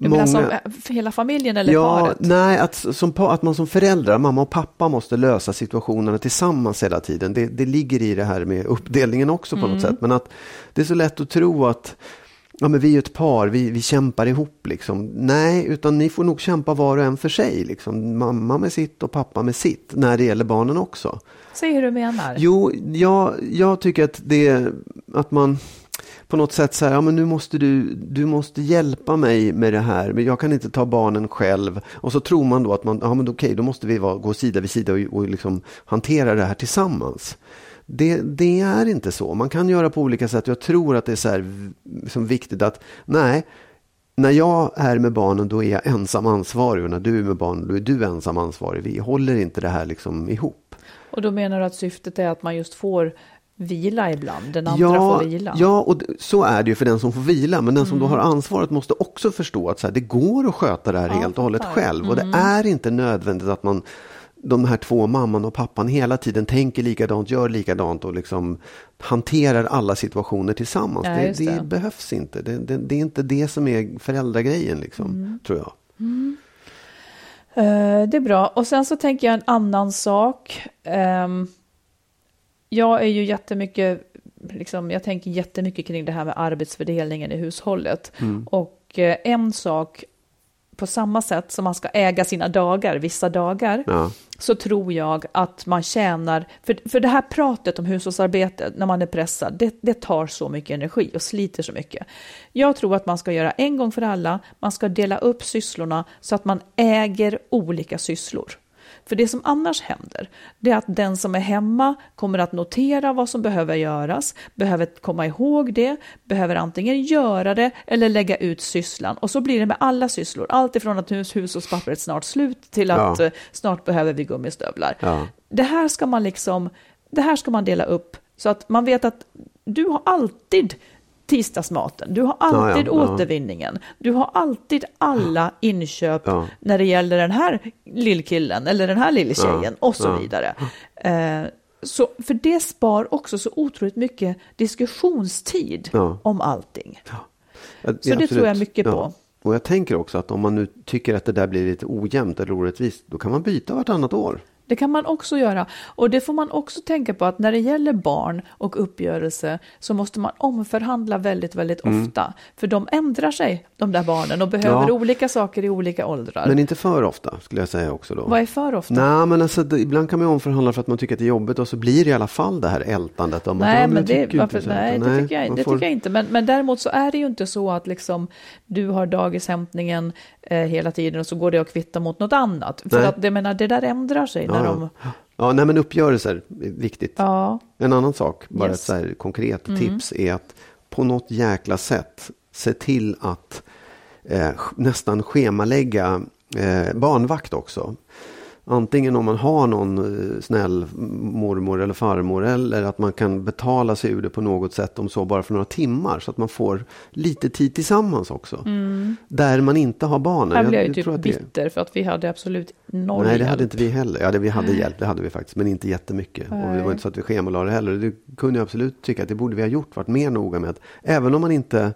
S1: Du menar som eh, hela familjen eller
S2: ja,
S1: paret?
S2: nej, att, som, att man som föräldrar, mamma och pappa måste lösa situationerna tillsammans hela tiden. Det, det ligger i det här med uppdelningen också på
S1: Mm.
S2: något sätt. Men att det är så lätt att tro att ja, men vi är ett par, vi, vi kämpar ihop. Liksom. Nej, utan ni får nog kämpa var och en för sig. Liksom. Mamma med sitt och pappa med sitt, när det gäller barnen också.
S1: Säg hur du menar.
S2: Jo, jag, jag tycker att det att man på något sätt säger, ja men nu måste du, du måste hjälpa mig med det här, men jag kan inte ta barnen själv. Och så tror man då att man, ja men okej, då måste vi vara, gå sida vid sida och, och liksom hantera det här tillsammans. Det, det är inte så. Man kan göra på olika sätt. Jag tror att det är så här, v- som viktigt att, nej, när jag är med barnen då är jag ensam ansvarig och när du är med barnen då är du ensam ansvarig. Vi håller inte det här liksom ihop.
S1: Och då menar du att syftet är att man just får vila ibland, den andra får vila?
S2: Ja, och så är det ju för den som får vila. Men den som då
S1: Mm.
S2: har ansvaret måste också förstå att så här, det går att sköta det här helt och hållet
S1: fattar. Mm.
S2: själv. Och det är inte nödvändigt att man de här två, mamman och pappan, hela tiden tänker likadant, gör likadant och liksom hanterar alla situationer tillsammans.
S1: Ja,
S2: det, det.
S1: det.
S2: behövs inte. Det, det, är inte det som är föräldragrejen, liksom,
S1: Mm.
S2: tror jag.
S1: Eh, det är bra. Och sen så tänker jag en annan sak. Ehm, jag är ju jättemycket, liksom, jag tänker jättemycket kring det här med arbetsfördelningen i hushållet. Och eh, en sak, på samma sätt som man ska äga sina dagar, vissa dagar,
S2: Ja.
S1: så tror jag att man tjänar, för, för det här pratet om hushållsarbete när man är pressad, det, det tar så mycket energi och sliter så mycket. Jag tror att man ska göra en gång för alla, man ska dela upp sysslorna så att man äger olika sysslor. För det som annars händer, det är att den som är hemma kommer att notera vad som behöver göras, behöver komma ihåg det, behöver antingen göra det eller lägga ut sysslan. Och så blir det med alla sysslor, allt ifrån att hus, hushållspappret snart slut till att
S2: Ja.
S1: eh, snart behöver vi gummistövlar.
S2: Ja.
S1: Det här ska man liksom, det här ska man dela upp så att man vet att du har alltid tisdagsmaten, du har alltid
S2: Ja, ja, ja.
S1: återvinningen, du har alltid alla inköp
S2: Ja.
S1: när det gäller den här lillkillen eller den här lilltjejen
S2: Ja,
S1: och så
S2: ja.
S1: vidare. Eh, så, för det spar också så otroligt mycket diskussionstid
S2: Ja.
S1: om allting.
S2: Ja,
S1: Så det
S2: absolut.
S1: tror jag mycket på.
S2: Och jag tänker också att om man nu tycker att det där blir lite ojämnt eller orättvist, då kan man byta vartannat år.
S1: Det kan man också göra. Och det får man också tänka på att när det gäller barn och uppgörelse så måste man omförhandla väldigt, väldigt ofta. För de ändrar sig, de där barnen, och behöver
S2: Mm. Ja.
S1: olika saker i olika åldrar.
S2: Men inte för ofta, skulle jag säga också då.
S1: Vad är för ofta?
S2: Nej, men alltså, det, ibland kan man omförhandla för att man tycker att det är jobbigt och så blir det i alla fall det här ältandet. Om
S1: Nej,
S2: ja,
S1: men
S2: jag
S1: det,
S2: tycker
S1: varför, nej,
S2: Utan
S1: det, tycker jag, det
S2: får-
S1: tycker jag inte. Men, men däremot så är det ju inte så att liksom, du har dagishämtningen eh, hela tiden och så går det att kvitta mot något annat. För
S2: Nej.
S1: att det, menar, det där ändrar sig när
S2: Ja,
S1: de...
S2: ja. nej men uppgörelser är viktigt.
S1: Ja,
S2: En annan sak, bara
S1: Yes.
S2: ett så här konkret tips, är att på något jäkla sätt se till att eh, nästan schemalägga eh, barnvakt också. Antingen om man har någon eh, snäll mormor eller farmor eller att man kan betala sig ur det på något sätt om så bara för några timmar så att man får lite tid tillsammans också. Där man inte har barnen.
S1: här blir jag
S2: jag
S1: typ
S2: tror att det-
S1: bitter för att vi hade absolut noll
S2: Nej, det
S1: hjälp.
S2: hade inte vi heller. Ja, det, vi hade hjälp, det hade vi faktiskt, men inte jättemycket. Och det
S1: Nej.
S2: var inte så att vi schemalade det heller. Det kunde jag absolut tycka att det borde vi ha gjort, varit mer noga med. Att, även om man inte...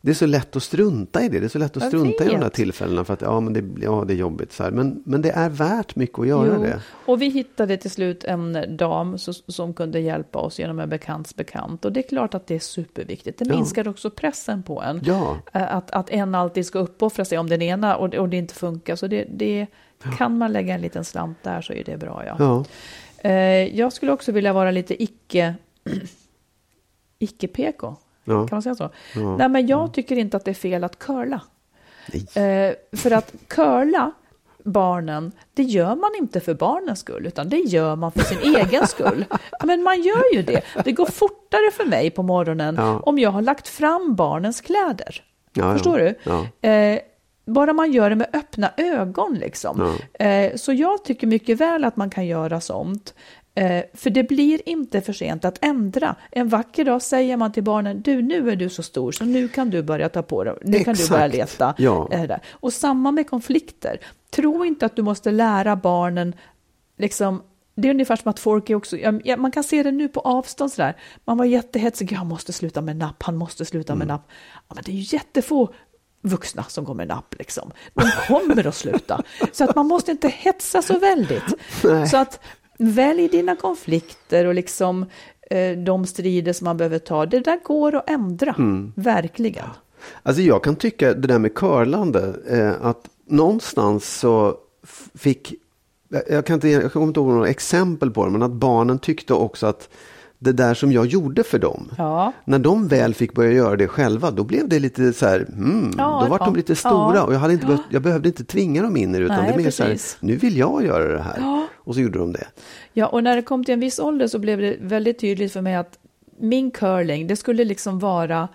S2: Det är så lätt att strunta i det. Det är så lätt att strunta i de där tillfällena för att ja, men det, ja, det är jobbigt. Så här. Men, men det är värt mycket att göra
S1: Jo,
S2: det.
S1: Och vi hittade till slut en dam så, som kunde hjälpa oss genom en bekants bekant. Och det är klart att det är superviktigt. Det
S2: Ja.
S1: minskar också pressen på en.
S2: Ja,
S1: Att, att en alltid ska uppoffra sig om den ena och, och det inte funkar. Så det, det kan man lägga en liten slant där så är det bra. Ja.
S2: ja.
S1: Eh, jag skulle också vilja vara lite icke... Icke-PK,
S2: ja.
S1: kan man säga så?
S2: Ja.
S1: Nej, men jag tycker inte att det är fel att curla. Eh, för att curla barnen, det gör man inte för barnens skull, utan det gör man för sin egen skull. Men man gör ju det. Det går fortare för mig på morgonen
S2: Ja.
S1: om jag har lagt fram barnens kläder.
S2: Ja, ja.
S1: Förstår du?
S2: Ja.
S1: Eh, bara man gör det med öppna ögon liksom. Eh, så jag tycker mycket väl att man kan göra sånt. Eh, för det blir inte för sent att ändra. En vacker dag säger man till barnen, du nu är du så stor så nu kan du börja ta på dig, nu kan du
S2: Exakt.
S1: börja leta.
S2: Ja.
S1: Eh. Och samma med konflikter. Tro inte att du måste lära barnen, liksom, det är ungefär som att folk är också, ja, man kan se det nu på avstånd sådär. Man var jättehetsig, jag måste sluta med napp, han måste sluta
S2: Mm.
S1: med napp. Ja, men det är ju jättefå vuxna som går med napp liksom. De kommer att sluta. Så att man måste inte hetsa så väldigt. Så att välj dina konflikter och liksom eh, de strider som man behöver ta. Det där går att ändra,
S2: Mm.
S1: verkligen.
S2: Alltså jag kan tycka det där med curlande, eh, att någonstans så fick, jag- jag kan inte, jag kommer inte ihåg några exempel på det, men att barnen tyckte också att det där som jag gjorde för dem,
S1: Ja.
S2: när de väl fick börja göra det själva, då blev det lite så här, hmm,
S1: Ja,
S2: då var de lite stora
S1: Ja.
S2: och jag, hade inte behövt, jag behövde inte tvinga dem in i det, utan
S1: Nej,
S2: det är mer så här, nu vill jag göra det här. Och så gjorde de det.
S1: Ja, och när det kom till en viss ålder så blev det väldigt tydligt för mig att min curling, det skulle liksom vara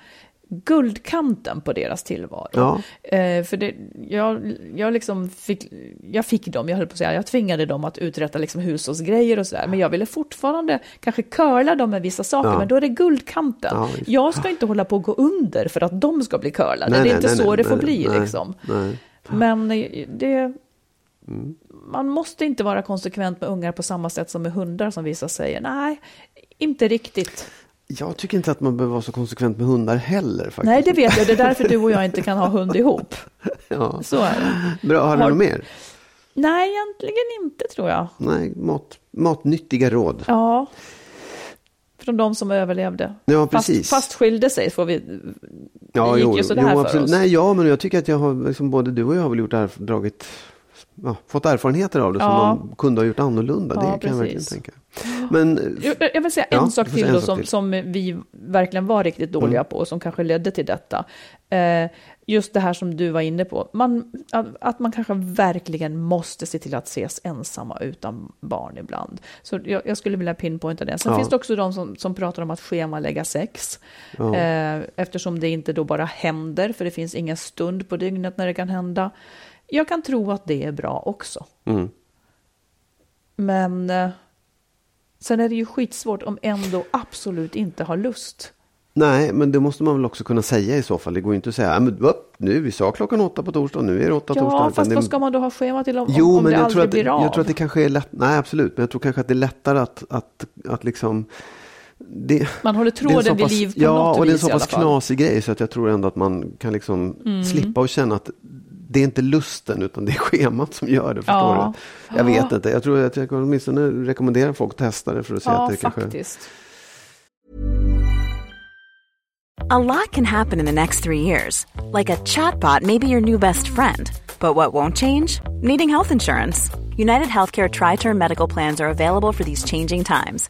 S1: guldkanten på deras tillvaro.
S2: Ja.
S1: Eh, för det, jag, jag, liksom fick, jag fick dem, jag höll på att säga, jag tvingade dem att uträtta liksom hushållsgrejer och sådär. Men jag ville fortfarande kanske curla dem med vissa saker,
S2: Ja.
S1: men då är det guldkanten.
S2: Ja,
S1: jag ska inte hålla på att gå under för att de ska bli curlade. det är inte så det får bli
S2: nej,
S1: liksom.
S2: Nej.
S1: Men eh, det...
S2: Mm.
S1: Man måste inte vara konsekvent med ungar på samma sätt som med hundar som vissa säger. Nej, inte riktigt.
S2: Jag tycker inte att man behöver vara så konsekvent med hundar heller. Faktiskt.
S1: Nej, det vet jag. Det är därför du och jag inte kan ha hund ihop.
S2: Ja.
S1: Så är det.
S2: Bra, har du
S1: Har-
S2: något mer?
S1: Nej, egentligen inte tror jag.
S2: Nej, mat, matnyttiga råd.
S1: Ja. Från de som överlevde.
S2: Ja, precis.
S1: fast skilde sig får vi...
S2: Ja,
S1: det gick
S2: jo,
S1: ju sådär för
S2: absolut.
S1: oss.
S2: Nej, ja, men jag tycker att jag har, liksom, både du och jag har väl gjort erf- dragit, ja, fått erfarenheter av det
S1: Ja.
S2: som de kunde ha gjort annorlunda.
S1: Ja,
S2: det kan jag verkligen tänka. Men,
S1: Jag, jag vill säga
S2: Ja,
S1: en sak till
S2: säga
S1: då
S2: en sak
S1: som,
S2: till.
S1: som vi verkligen var riktigt dåliga
S2: Mm.
S1: på och som kanske ledde till detta. Eh, just det här som du var inne på, man, att, att man kanske verkligen måste se till att ses ensamma utan barn ibland. Så jag, jag skulle vilja pinpointa det. Sen
S2: Ja.
S1: finns det också de som, som pratar om att schemalägga sex.
S2: Ja.
S1: Eh, eftersom det inte då bara händer, för det finns ingen stund på dygnet när det kan hända. Jag kan tro att det är bra också.
S2: mm.
S1: Men eh, sen är det ju skitsvårt om ändå absolut inte har lust.
S2: Nej, men det måste man väl också kunna säga i så fall. Det går ju inte att säga, "Ja, men, upp, nu, vi sa klockan åtta på torsdag, nu är det åtta torsdag.
S1: Ja, fast
S2: det...
S1: vad ska man då ha schema till om,
S2: Jo,
S1: om,
S2: men
S1: det
S2: jag
S1: aldrig
S2: tror, att,
S1: blir av?
S2: jag tror att det kanske är lätt, nej absolut, men jag tror kanske att det är lättare att, att, att liksom det,
S1: Man håller
S2: en
S1: tråden vid liv på
S2: Ja,
S1: något
S2: och det är en
S1: vis
S2: så pass knasig grej så att jag tror ändå att man kan liksom
S1: Mm.
S2: slippa och känna att det är inte lusten utan det är schemat som gör det. Förstår
S1: Ja.
S2: du? Jag vet inte, jag tror att jag kan åtminstone rekommendera folk att testa det för att se
S1: Ja,
S2: att det kanske...
S1: faktiskt.
S3: A lot can happen in the next three years. Like a chatbot may be your new best friend. But what won't change? Needing health insurance. United Healthcare Tri Term Medical Plans are available for these changing times.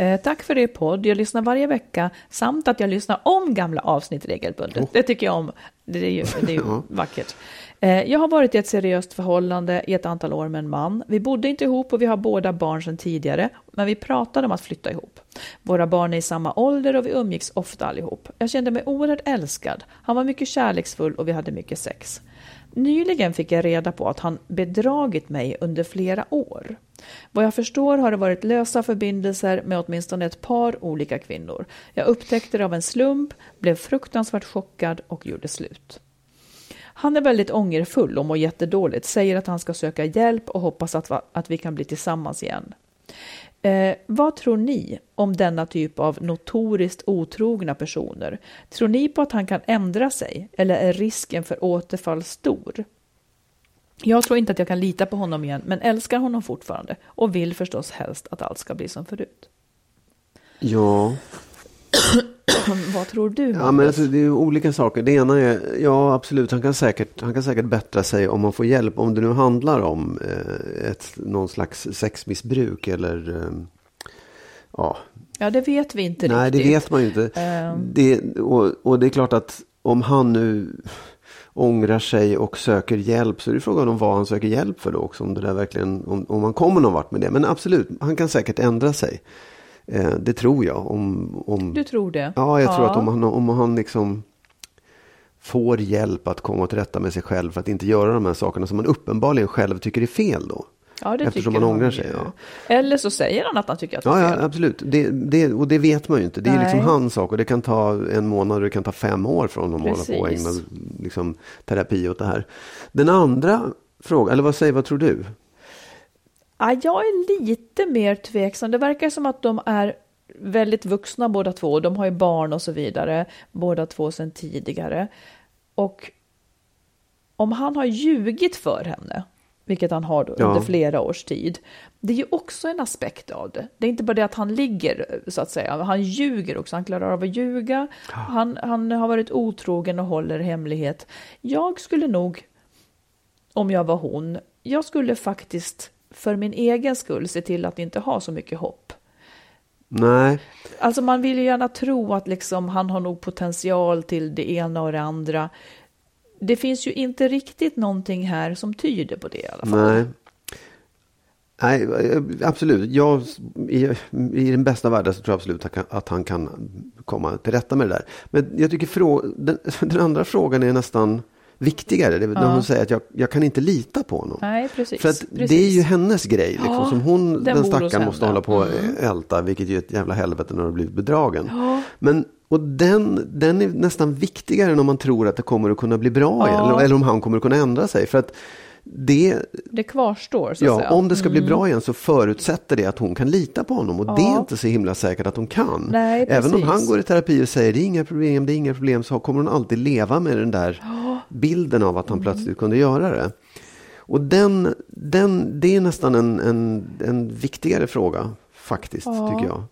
S1: Eh, tack för er podd. Jag lyssnar varje vecka samt att jag lyssnar om gamla avsnitt regelbundet. Det tycker jag om. Det är ju, det är ju vackert. Eh, jag har varit i ett seriöst förhållande i ett antal år med en man. Vi bodde inte ihop och vi har båda barn sedan tidigare, men vi pratade om att flytta ihop. Våra barn är i samma ålder och vi umgicks ofta allihop. Jag kände mig oerhört älskad. Han var mycket kärleksfull och vi hade mycket sex. Nyligen fick jag reda på att han bedragit mig under flera år. Vad jag förstår har det varit lösa förbindelser med åtminstone ett par olika kvinnor. Jag upptäckte det av en slump, blev fruktansvärt chockad och gjorde slut. Han är väldigt ångerfull och mår jättedåligt, säger att han ska söka hjälp och hoppas att, va- att vi kan bli tillsammans igen. Eh, vad tror ni om denna typ av notoriskt otrogna personer? Tror ni på att han kan ändra sig eller är risken för återfall stor? Jag tror inte att jag kan lita på honom igen, men älskar honom fortfarande och vill förstås helst att allt ska bli som förut.
S2: Ja,
S1: vad tror du?
S2: Ja, men alltså, det är olika saker. Det ena är, ja absolut, han kan säkert, han kan säkert bättra sig om man får hjälp. Om det nu handlar om eh, ett, någon slags sexmissbruk eller eh, ja,
S1: ja, det vet vi inte
S2: nej det
S1: riktigt.
S2: vet man ju inte.
S1: Ehm.
S2: Det, och, och det är klart att om han nu ångrar sig och söker hjälp så är det frågan om vad han söker hjälp för då också. Om det där verkligen, om, om man kommer någon vart med det. Men absolut, han kan säkert ändra sig. Eh, det tror jag. Om, om,
S1: Du tror det?
S2: Ja, jag tror att om han, om han liksom får hjälp att komma till rätta med sig själv för att inte göra de här sakerna som man uppenbarligen själv tycker är fel då.
S1: Ja, det
S2: Eftersom man ångrar sig, ja.
S1: Eller så säger han att han tycker att det
S2: Ja,
S1: är
S2: ja
S1: fel.
S2: absolut. Det, det, och det vet man ju inte. Det är liksom hans sak och det kan ta en månad och det kan ta fem år för honom att hålla på och ägna liksom, terapi åt det här. Den andra frågan, eller vad säger vad tror du?
S1: Ja, jag är lite mer tveksam. Det verkar som att de är väldigt vuxna båda två. De har ju barn och så vidare, båda två sedan tidigare. Och om han har ljugit för henne, vilket han har då
S2: Ja.
S1: under flera års tid, det är ju också en aspekt av det. Det är inte bara det att han ligger, så att säga. Han ljuger också, han klarar av att ljuga. Han, han har varit otrogen och håller hemlighet. Jag skulle nog, om jag var hon, jag skulle faktiskt för min egen skull se till att inte ha så mycket hopp.
S2: Nej,
S1: Alltså man vill ju gärna tro att liksom han har nog potential till det ena och det andra. Det finns ju inte riktigt någonting här som tyder på det i alla fall.
S2: nej. Nej, absolut. Jag, i, I den bästa världen så tror jag absolut att han kan- komma till rätta med det där. Men jag tycker frå, den, den andra frågan är nästan viktigare. Det är när
S1: Ja.
S2: hon säger att jag, jag kan inte lita på honom.
S1: Nej, precis.
S2: För att
S1: precis.
S2: det är ju hennes grej liksom,
S1: Ja,
S2: som hon,
S1: den
S2: den, stackaren måste hålla på och
S1: Mm.
S2: älta, vilket är ett jävla helvete när du har blivit bedragen.
S1: Ja.
S2: Men, och den, den är nästan viktigare än om man tror att det kommer att kunna bli bra
S1: Ja.
S2: igen, eller, eller om han kommer att kunna ändra sig. För att det,
S1: Det kvarstår så
S2: ja,
S1: säga. Mm.
S2: om det ska bli bra igen så förutsätter det att hon kan lita på honom. Och det är
S1: Ja.
S2: inte så himla säkert att hon kan.
S1: Nej,
S2: Även om han går i terapi och säger det är inga problem, det är inga problem, så kommer hon alltid leva med den där bilden av att han
S1: Mm.
S2: plötsligt kunde göra det. Och den, den, det är nästan en, en, en viktigare fråga faktiskt,
S1: Ja.
S2: tycker jag.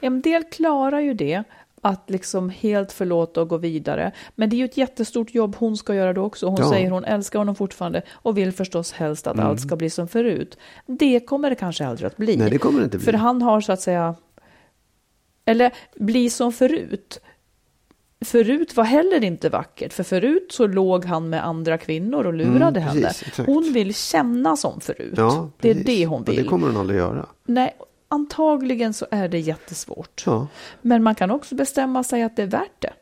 S1: En del klarar ju det, att liksom helt förlåta och gå vidare. Men det är ju ett jättestort jobb hon ska göra då också. Hon
S2: Ja.
S1: säger hon älskar honom fortfarande och vill förstås helst att allt ska bli som förut. Det kommer det kanske aldrig att bli.
S2: Nej, det kommer det inte bli.
S1: För han har så att säga, eller bli som förut. Förut var heller inte vackert, för förut så låg han med andra kvinnor och lurade
S2: Mm,
S1: henne.
S2: precis, exakt.
S1: Hon vill känna som förut.
S2: Ja,
S1: det är det hon
S2: Och
S1: vill.
S2: det kommer hon aldrig göra.
S1: Nej, antagligen så är det jättesvårt.
S2: Ja,
S1: Men man kan också bestämma sig att det är värt det.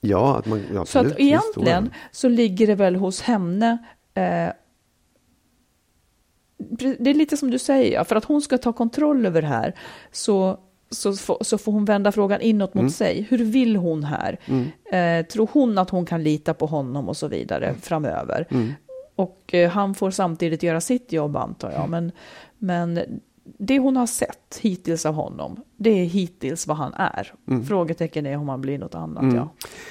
S2: ja, att man, ja
S1: Så att egentligen så ligger det väl hos henne eh, det är lite som du säger, för att hon ska ta kontroll över det här så, så, så får hon vända frågan inåt
S2: Mm.
S1: mot sig. Hur vill hon här? Eh, tror hon att hon kan lita på honom och så vidare
S2: Mm.
S1: framöver? Och eh, han får samtidigt göra sitt jobb antar jag. Men, men det hon har sett hittills av honom, det är hittills vad han är.
S2: Mm.
S1: Frågetecken är om han blir något annat. Ja.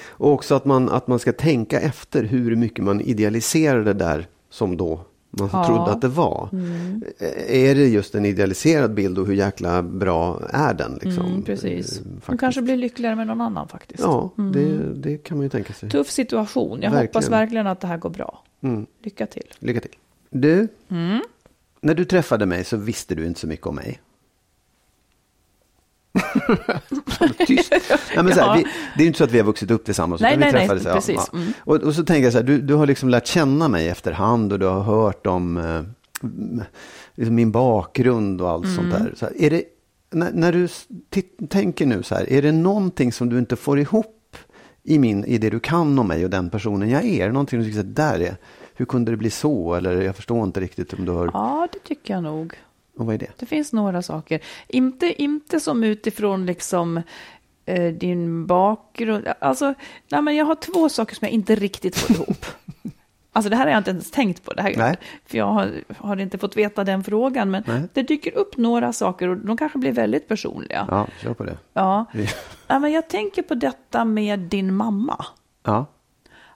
S2: Och också att man, att man ska tänka efter hur mycket man idealiserar det där som då man
S1: Ja.
S2: trodde att det var.
S1: Mm.
S2: Är det just en idealiserad bild och hur jäkla bra är den? Liksom?
S1: Mm, precis.
S2: Eh,
S1: Hon kanske blir lyckligare med någon annan faktiskt.
S2: Ja, det, det kan man ju tänka sig.
S1: Tuff situation. Jag
S2: Verkligen.
S1: hoppas verkligen att det här går bra.
S2: Mm.
S1: Lycka till.
S2: Lycka till. Du,
S1: Mm.
S2: När du träffade mig så visste du inte så mycket om mig. Tyst. Nej, men så här, vi, det är inte så att vi har vuxit upp tillsammans.
S1: Nej,
S2: utan
S1: nej,
S2: vi
S1: nej,
S2: träffades, ja,
S1: precis.
S2: ja.
S1: Mm.
S2: Och, och så tänker jag så här, du, du har liksom lärt känna mig efterhand och du har hört om eh, liksom min bakgrund och allt sånt
S1: Mm.
S2: där. Så här, är det, när, när du tänker nu så här, är det någonting som du inte får ihop i, min, i det du kan om mig och den personen jag är? Någonting du tycker, här, där är, hur kunde det bli så? Eller jag förstår inte riktigt om du har,
S1: Ja, det tycker jag nog.
S2: och vad är det?
S1: Det finns några saker. Inte, inte som utifrån liksom eh, din bakgrund. Alltså, nej, men jag har två saker som jag inte riktigt får ihop. Alltså det här har jag inte ens tänkt på. Det här,
S2: Nej.
S1: För jag har, har inte fått veta den frågan. Men
S2: Nej.
S1: det dyker upp några saker och de kanske blir väldigt personliga.
S2: Ja, kör på det.
S1: Ja. Ja, men jag tänker på detta med din mamma.
S2: Ja.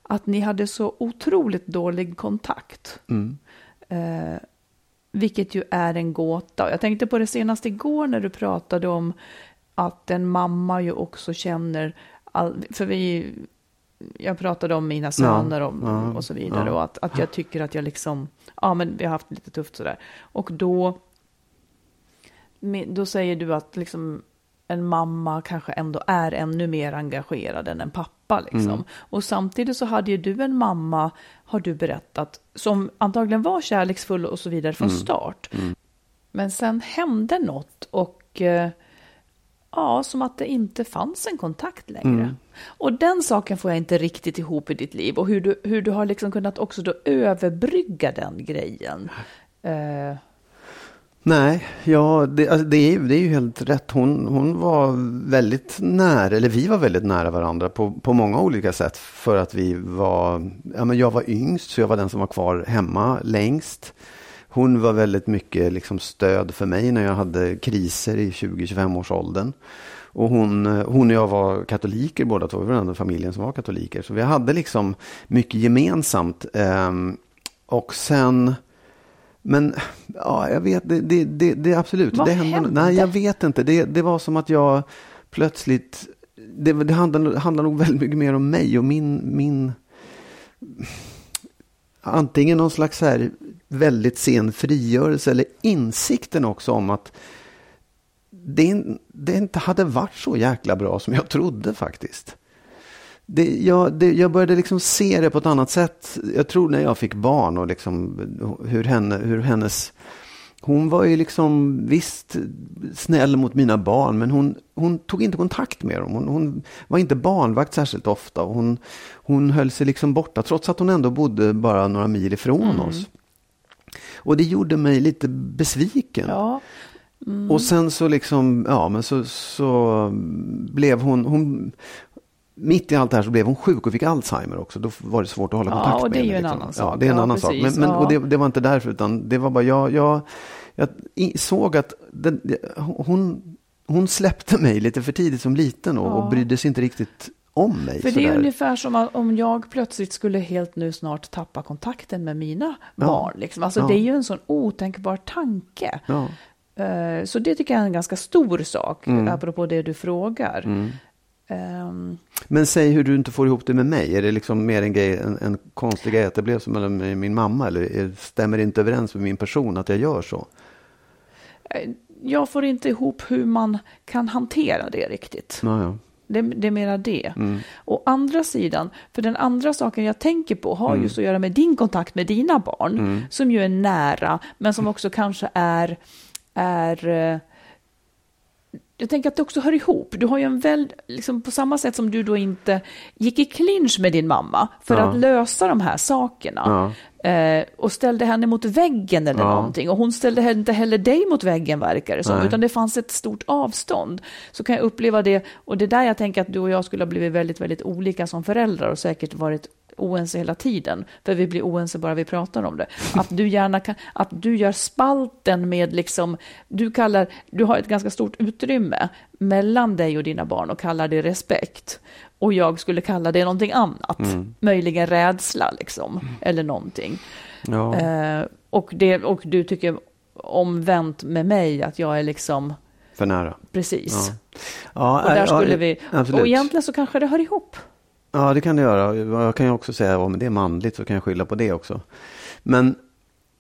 S1: Att ni hade så otroligt dålig kontakt.
S2: Mm.
S1: Eh, vilket ju är en gåta. Jag tänkte på det senast igår när du pratade om att en mamma ju också känner, all, för vi, jag pratade om mina söner och,
S2: ja,
S1: och så vidare
S2: ja.
S1: och att, att jag tycker att jag liksom, ja men vi har haft lite tufft sådär. Och då, då säger du att liksom en mamma kanske ändå är ännu mer engagerad än en pappa. Liksom.
S2: Mm.
S1: Och samtidigt så hade ju du en mamma, har du berättat, som antagligen var kärleksfull och så vidare från
S2: Mm.
S1: start. Men sen hände något och eh, ja, som att det inte fanns en kontakt längre.
S2: Mm.
S1: Och den saken får jag inte riktigt ihop i ditt liv och hur du, hur du har liksom kunnat också då överbrygga den grejen. Eh,
S2: Nej, ja, det, alltså det, är, ju- det är ju helt rätt. Hon, hon var väldigt nära, eller vi var väldigt nära varandra på, på många olika sätt. För att vi var, ja men jag var yngst så jag var den som var kvar hemma längst. hon var väldigt mycket liksom stöd för mig när jag hade kriser i 20-25 års åldern. Och hon, hon och jag var katoliker båda två, vi var den enda familjen som var katoliker. Så vi hade liksom mycket gemensamt. Ehm, och sen, men ja, jag vet, det, det, det, det absolut.
S1: Vad
S2: det
S1: hände?
S2: hände? Nej, jag vet inte. Det, det var som att jag plötsligt, det, det handlar, handlar nog väldigt mycket mer om mig och min, min antingen någon slags här väldigt sen frigörelse eller insikten också om att det, det inte hade varit så jäkla bra som jag trodde faktiskt. Det, jag, det, jag började liksom se det på ett annat sätt. Jag tror när jag fick barn och liksom hur, henne, hur hennes... Hon var ju liksom visst snäll mot mina barn men hon, hon tog inte kontakt med dem. Hon, hon var inte barnvakt särskilt ofta. Hon, hon höll sig liksom borta trots att hon ändå bodde bara några mil ifrån mm. oss. Och det gjorde mig lite besviken.
S1: Ja. Mm.
S2: Och sen så liksom, ja men så, så blev hon, hon, mitt i allt det här så blev hon sjuk och fick Alzheimer också. Då var det svårt att hålla kontakt
S1: ja, och det
S2: med
S1: är ju
S2: henne.
S1: en
S2: Liksom.
S1: annan sak.
S2: Ja, det är en
S1: ja,
S2: annan
S1: precis.
S2: sak. Men, men,
S1: ja.
S2: och det, det, var inte därför, utan det var bara jag, jag, jag såg att den, hon, hon släppte mig lite för tidigt som liten och,
S1: Ja.
S2: och brydde sig inte riktigt om mig.
S1: För det är
S2: sådär.
S1: ungefär som om jag plötsligt skulle helt nu snart tappa kontakten med mina barn. Liksom. Alltså det är ju en sån otänkbar tanke. Eh, Så det tycker jag är en ganska stor sak,
S2: Mm.
S1: apropå det du frågar.
S2: Mm.
S1: Ehm,
S2: Men säg hur du inte får ihop det med mig. Är det liksom mer en, grej, en, en konstig grej att det blev som med min mamma? Eller är, stämmer det inte överens med min person att jag gör så?
S1: eh, Jag får inte ihop hur man kan hantera det riktigt.
S2: Ja, ja.
S1: Det, det är mera det.
S2: Mm.
S1: Å andra sidan, för den andra saken jag tänker på har
S2: Mm.
S1: just att göra med din kontakt med dina barn, som ju är nära, men som också kanske är, är eh, jag tänker att det också hör ihop. Du har ju en väl, liksom på samma sätt som du då inte gick i clinch med din mamma för
S2: Ja.
S1: att lösa de här sakerna. Eh, och ställde henne mot väggen eller
S2: Ja.
S1: någonting. Och hon ställde inte heller dig mot väggen verkar det som.
S2: Nej.
S1: Utan det fanns ett stort avstånd. Så kan jag uppleva det. Och det är där jag tänker att du och jag skulle ha blivit väldigt, väldigt olika som föräldrar. Och säkert varit oense hela tiden. För vi blir oense bara vi pratar om det. Att du gärna kan, att du gör spalten med liksom, du kallar, du har ett ganska stort utrymme mellan dig och dina barn och kallar det respekt. Och jag skulle kalla det någonting annat. Möjligen rädsla liksom. Eller någonting.
S2: Ja.
S1: Eh, och, det, och du tycker omvänt med mig att jag är liksom
S2: För nära.
S1: precis.
S2: Ja,
S1: Och där
S2: ja,
S1: skulle
S2: ja,
S1: vi,
S2: Absolut.
S1: och egentligen så kanske det hör ihop.
S2: Ja, det kan det göra. Jag kan ju också säga om det är manligt så kan jag skylla på det också. Men,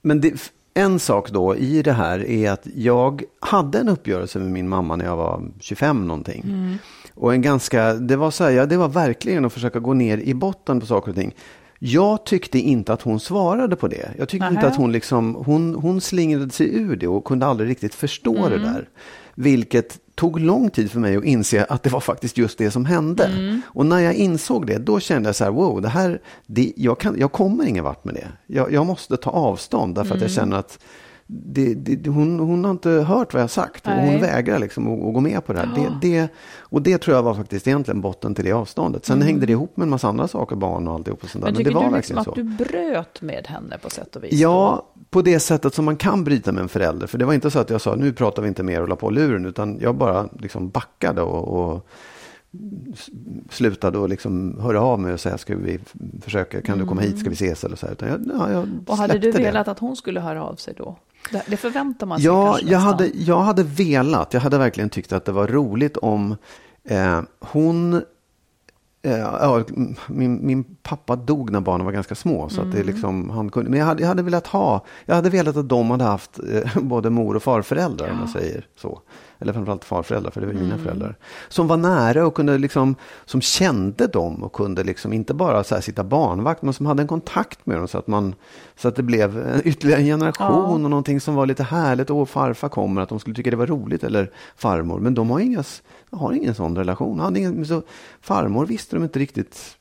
S2: men det, en sak då i det här är att jag hade en uppgörelse med min mamma när jag var 25 någonting. Och en ganska, det var så här, ja, det var verkligen att försöka gå ner i botten på saker och ting. Jag tyckte inte att hon svarade på det. Jag tyckte inte
S1: Nähä.
S2: att hon liksom, hon, hon slingrade sig ur det och kunde aldrig riktigt förstå det där. Vilket tog lång tid för mig att inse att det var faktiskt just det som hände. Och när jag insåg det, då kände jag så här, wow, det här, det, jag, kan, jag kommer ingen vart med det. Jag, jag måste ta avstånd därför att jag känner att det, det, hon, hon har inte hört vad jag har sagt och hon vägrar liksom att, att gå med på det här. Det, det, och det tror jag var faktiskt egentligen botten till det avståndet. Sen hängde det ihop med en massa andra saker, barn och alltihop och sånt där.
S1: Men
S2: Men,
S1: tycker
S2: det var
S1: du liksom
S2: verkligen
S1: att
S2: så.
S1: du bröt med henne på sätt och vis?
S2: Ja, på det sättet som man kan bryta med en förälder. För det var inte så att jag sa nu pratar vi inte mer och la på luren. Utan jag bara liksom backade och, och slutade och liksom höra av mig och säga ska vi försöka, kan du komma hit, ska vi ses eller så här. Utan jag, ja, jag
S1: Mm. Och hade du
S2: släppte det.
S1: velat att hon skulle höra av sig då? Det, det förväntar man sig
S2: Ja,
S1: kanske
S2: jag
S1: nästan.
S2: hade, jag hade velat. Jag hade verkligen tyckt att det var roligt om eh, hon... Eh, ja, min, min pappa dog när barnen var ganska små. Så att
S1: Mm.
S2: det liksom, han kunde, men jag hade, jag hade velat ha... Jag hade velat att de hade haft eh, både mor och farföräldrar, om man säger så. Eller framförallt farföräldrar, för det var
S1: Mm.
S2: mina föräldrar. Som var nära och kunde liksom, som kände dem och kunde liksom inte bara så här sitta barnvakt, men som hade en kontakt med dem så att man, så att det blev en ytterligare en generation
S1: Ja.
S2: och någonting som var lite härligt. Och farfar kommer, att de skulle tycka det var roligt. Eller farmor. Men de har, inga, har ingen sån relation. Hade ingen, så farmor visste de inte riktigt.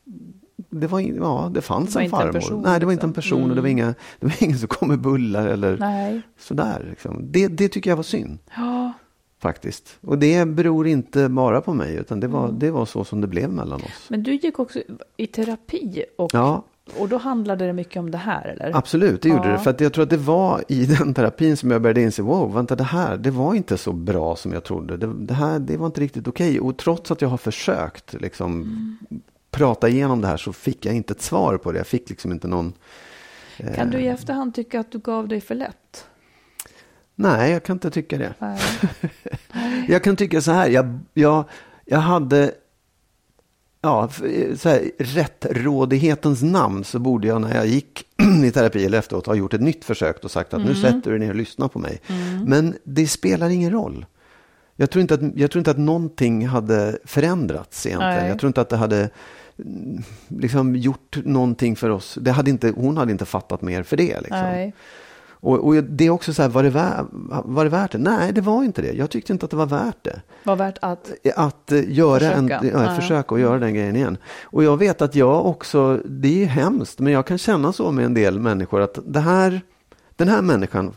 S2: Det, var, ja, det fanns
S1: Det
S2: en
S1: inte en
S2: farmor.
S1: person,
S2: Nej, det var inte en
S1: liksom.
S2: person och det var, inga, det var ingen som kom med bullar eller
S1: Nej.
S2: sådär. Liksom. Det, det tycker jag var synd
S1: Ja,
S2: faktiskt. Och det beror inte bara på mig utan det
S1: Mm.
S2: var, det var så som det blev mellan oss.
S1: men du gick också i terapi och
S2: Ja,
S1: Och då handlade det mycket om det här, eller?
S2: Absolut, det gjorde
S1: Ja.
S2: det. För att jag tror att det var i den terapin som jag började inse, wow, vänta det här, det var inte så bra som jag trodde. Det, det här, det var inte riktigt okej. Och trots att jag har försökt liksom
S1: Mm.
S2: prata igenom det här så fick jag inte ett svar på det. Jag fick liksom inte någon...
S1: Kan du i
S2: eh,
S1: efterhand tycka att du gav dig för lätt?
S2: Nej, jag kan inte tycka det.
S1: Nej.
S2: Jag kan tycka så här, jag, jag, jag hade, ja, så här, rättrådighetens namn så borde jag när jag gick i terapi eller efteråt ha gjort ett nytt försök och sagt att
S1: Mm.
S2: nu sätter du dig ner och lyssnar på mig. Men det spelar ingen roll. Jag tror, inte att, jag tror inte att någonting hade förändrats egentligen.
S1: Nej.
S2: Jag tror inte att det hade mm, liksom gjort någonting för oss. Det hade inte, hon hade inte fattat mer för det. Liksom. Och, och det är också så här, var det, vä- var det värt det? Nej, det var inte det. Jag tyckte inte att det var värt det.
S1: Var värt att...
S2: Att eh, göra en,
S1: Försöka.
S2: ja,
S1: Ja.
S2: försöka att göra den grejen igen. Och jag vet att jag också, det är hemskt, men jag kan känna så med en del människor att det här, den här människan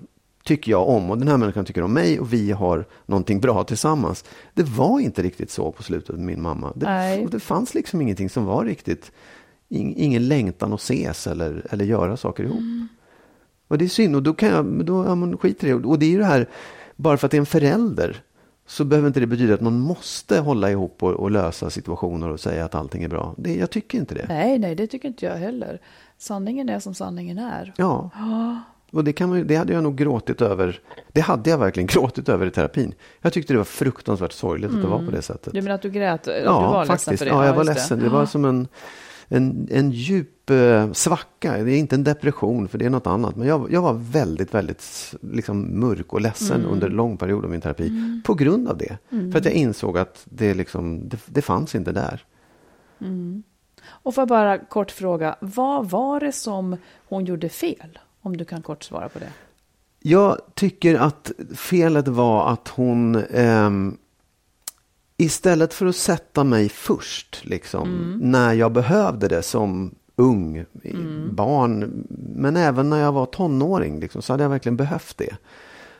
S2: tycker jag om och den här människan tycker om mig och vi har någonting bra tillsammans. Det var inte riktigt så på slutet med min mamma. Det, och det fanns liksom ingenting som var riktigt, ing, ingen längtan att ses eller, eller göra saker ihop.
S1: Mm.
S2: Och det är synd och då kan jag, då, ja, man skiter i det. Och det är ju det här, bara för att det är en förälder så behöver inte det betyda att man måste hålla ihop och, och lösa situationer och säga att allting är bra. Det, jag tycker inte det.
S1: Nej, nej, det tycker inte jag heller. Sanningen är som sanningen är.
S2: Ja. Och det, kan man, det hade jag nog gråtit över. Det hade jag verkligen gråtit över i terapin. Jag tyckte det var fruktansvärt sorgligt att det var på det sättet.
S1: Du menar att du grät? Du
S2: Ja,
S1: var ledsen
S2: faktiskt.
S1: för det?
S2: Ja, jag var ledsen. Det var som en, en, en djup eh, svacka. Det är inte en depression, för det är något annat. Men jag, jag var väldigt, väldigt liksom, mörk och ledsen
S1: Mm.
S2: under en lång period av min terapi. På grund av det. För att jag insåg att det, liksom, det, det fanns inte där.
S1: Och får jag bara kort fråga, vad var det som hon gjorde fel? Om du kan kort svara på det.
S2: Jag tycker att felet var att hon ehm, istället för att sätta mig först, liksom, när jag behövde det som ung, i- barn, men även när jag var tonåring, liksom, så hade jag verkligen behövt det.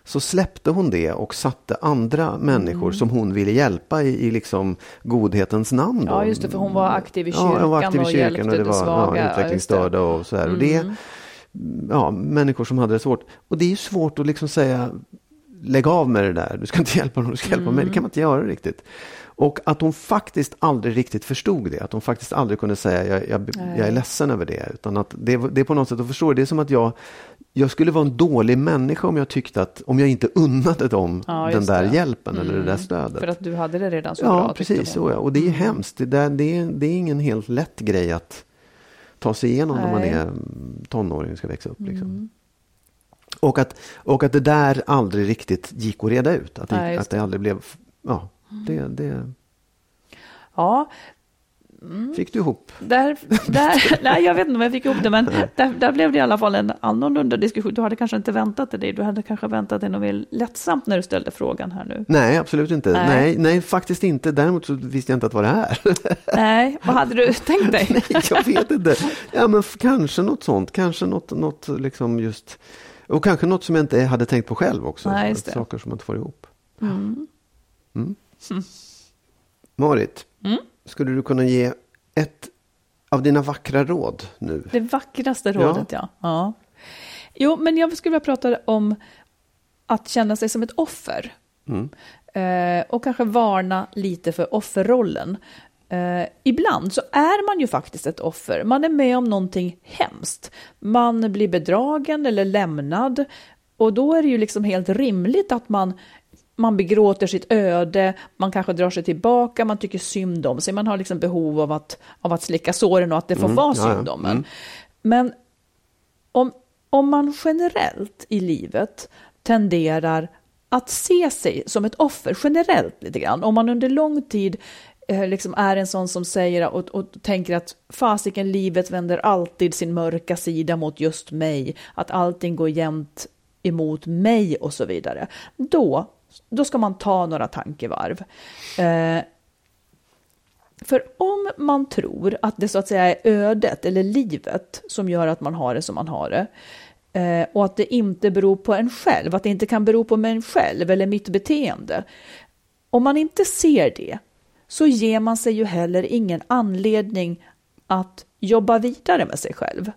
S2: Så släppte hon det och satte andra människor som hon ville hjälpa i, i liksom godhetens namn. Då.
S1: Ja, just det, för hon var aktiv i
S2: Ja, jag var
S1: kyrkan
S2: aktiv i
S1: och
S2: kyrkan
S1: hjälpte
S2: och det
S1: de
S2: var
S1: svaga.
S2: ja, utvecklingsstörda och så här. Och det, ja, människor som hade det svårt. Och det är ju svårt att liksom säga lägg av med det där, du ska inte hjälpa någon, du ska hjälpa mig. Det kan man inte göra riktigt. Och att hon faktiskt aldrig riktigt förstod det. Att hon faktiskt aldrig kunde säga jag, jag, jag är ledsen över det. Utan att det, det är på något sätt att förstå det. Är som att jag, jag skulle vara en dålig människa om jag tyckte att, om jag inte unnade dem
S1: Ja,
S2: den där
S1: det.
S2: hjälpen eller det där stödet.
S1: För att du hade det redan så bra,
S2: Ja,
S1: tyckte
S2: precis.
S1: Mm.
S2: så. Ja. Och det är hemskt. Det, där, det, är, det är ingen helt lätt grej att ta sig igenom när man
S1: Nej.
S2: är mm, tonåring och ska växa upp. Liksom. Och, att, och att det där aldrig riktigt gick att reda ut. Att det,
S1: just
S2: att det aldrig blev... Ja, det, det
S1: Ja,
S2: fick du ihop.
S1: där, där, nej, jag vet inte om jag fick ihop det, men där, där blev det i alla fall en annorlunda diskussion. Du hade kanske inte väntat dig det. Du hade kanske väntat dig något mer lättsamt när du ställde frågan här nu.
S2: Nej, absolut inte.
S1: Nej.
S2: Nej. Nej, faktiskt inte. Däremot så visste jag inte att det var det här.
S1: Nej, vad hade du tänkt dig?
S2: Nej, jag vet inte. Ja, men kanske något sånt. Kanske något, något liksom just... Och kanske något som jag inte hade tänkt på själv också.
S1: Nej, just det.
S2: Saker som man inte får ihop. Mm. Marit,
S1: Mm.
S2: skulle du kunna ge ett av dina vackra råd nu?
S1: Det vackraste rådet, ja. ja. Jo, men jag skulle vilja prata om att känna sig som ett offer. Eh, och kanske varna lite för offerrollen. Eh, ibland så är man ju faktiskt ett offer. Man är med om någonting hemskt. Man blir bedragen eller lämnad. Och då är det ju liksom helt rimligt att man, man begråter sitt öde, man kanske drar sig tillbaka, man tycker synd om sig, man har liksom behov av att, av att slicka såren och att det får vara
S2: ja,
S1: synd om en. Men om, om man generellt i livet tenderar att se sig som ett offer, generellt lite grann, om man under lång tid Eh, liksom är en sån som säger och, och tänker att fasiken, livet vänder alltid sin mörka sida mot just mig, att allting går jämnt emot mig och så vidare, då, då ska man ta några tankevarv. Eh, för om man tror att det så att säga är ödet eller livet som gör att man har det som man har det eh, och att det inte beror på en själv, att det inte kan bero på mig själv eller mitt beteende. Om man inte ser det så ger man sig ju heller ingen anledning att jobba vidare med sig själv.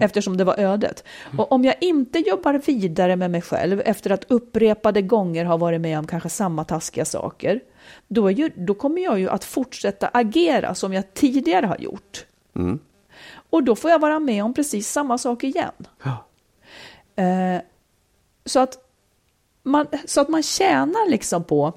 S1: Eftersom det var ödet. Och om jag inte jobbar vidare med mig själv efter att upprepade gånger ha varit med om kanske samma taskiga saker, då, ju, då kommer jag ju att fortsätta agera som jag tidigare har gjort. Och då får jag vara med om precis samma sak igen.
S2: Ja.
S1: Eh, så, att man, så att man tjänar liksom på...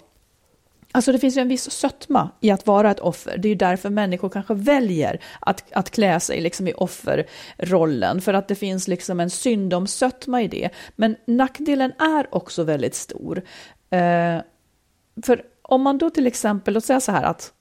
S1: Alltså det finns ju en viss sötma i att vara ett offer. Det är ju därför människor kanske väljer att, att klä sig liksom i offerrollen. För att det finns liksom en syndomssötma i det. Men nackdelen är också väldigt stor. Eh, för om man då till exempel, låt säga så här att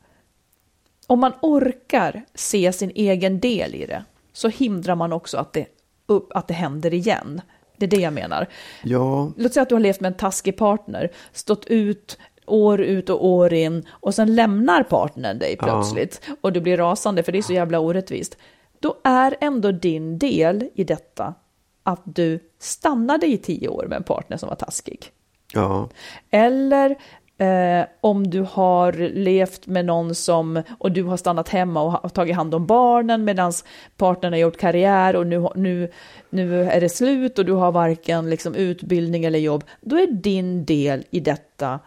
S1: om man orkar se sin egen del i det så hindrar man också att det, upp, att det händer igen. Det är det jag menar.
S2: Ja,
S1: Låt säga att du har levt med en taskig partner, stått ut år ut och år in och sen lämnar partnern dig plötsligt och du blir rasande för det är så jävla orättvist. Då är ändå din del i detta att du stannade i tio år med en partner som var taskig.
S2: ja,
S1: Eller eh, om du har levt med någon som, och du har stannat hemma och ha- tagit hand om barnen medan partnern har gjort karriär och nu, nu, nu är det slut och du har varken liksom, utbildning eller jobb. Då är din del i detta,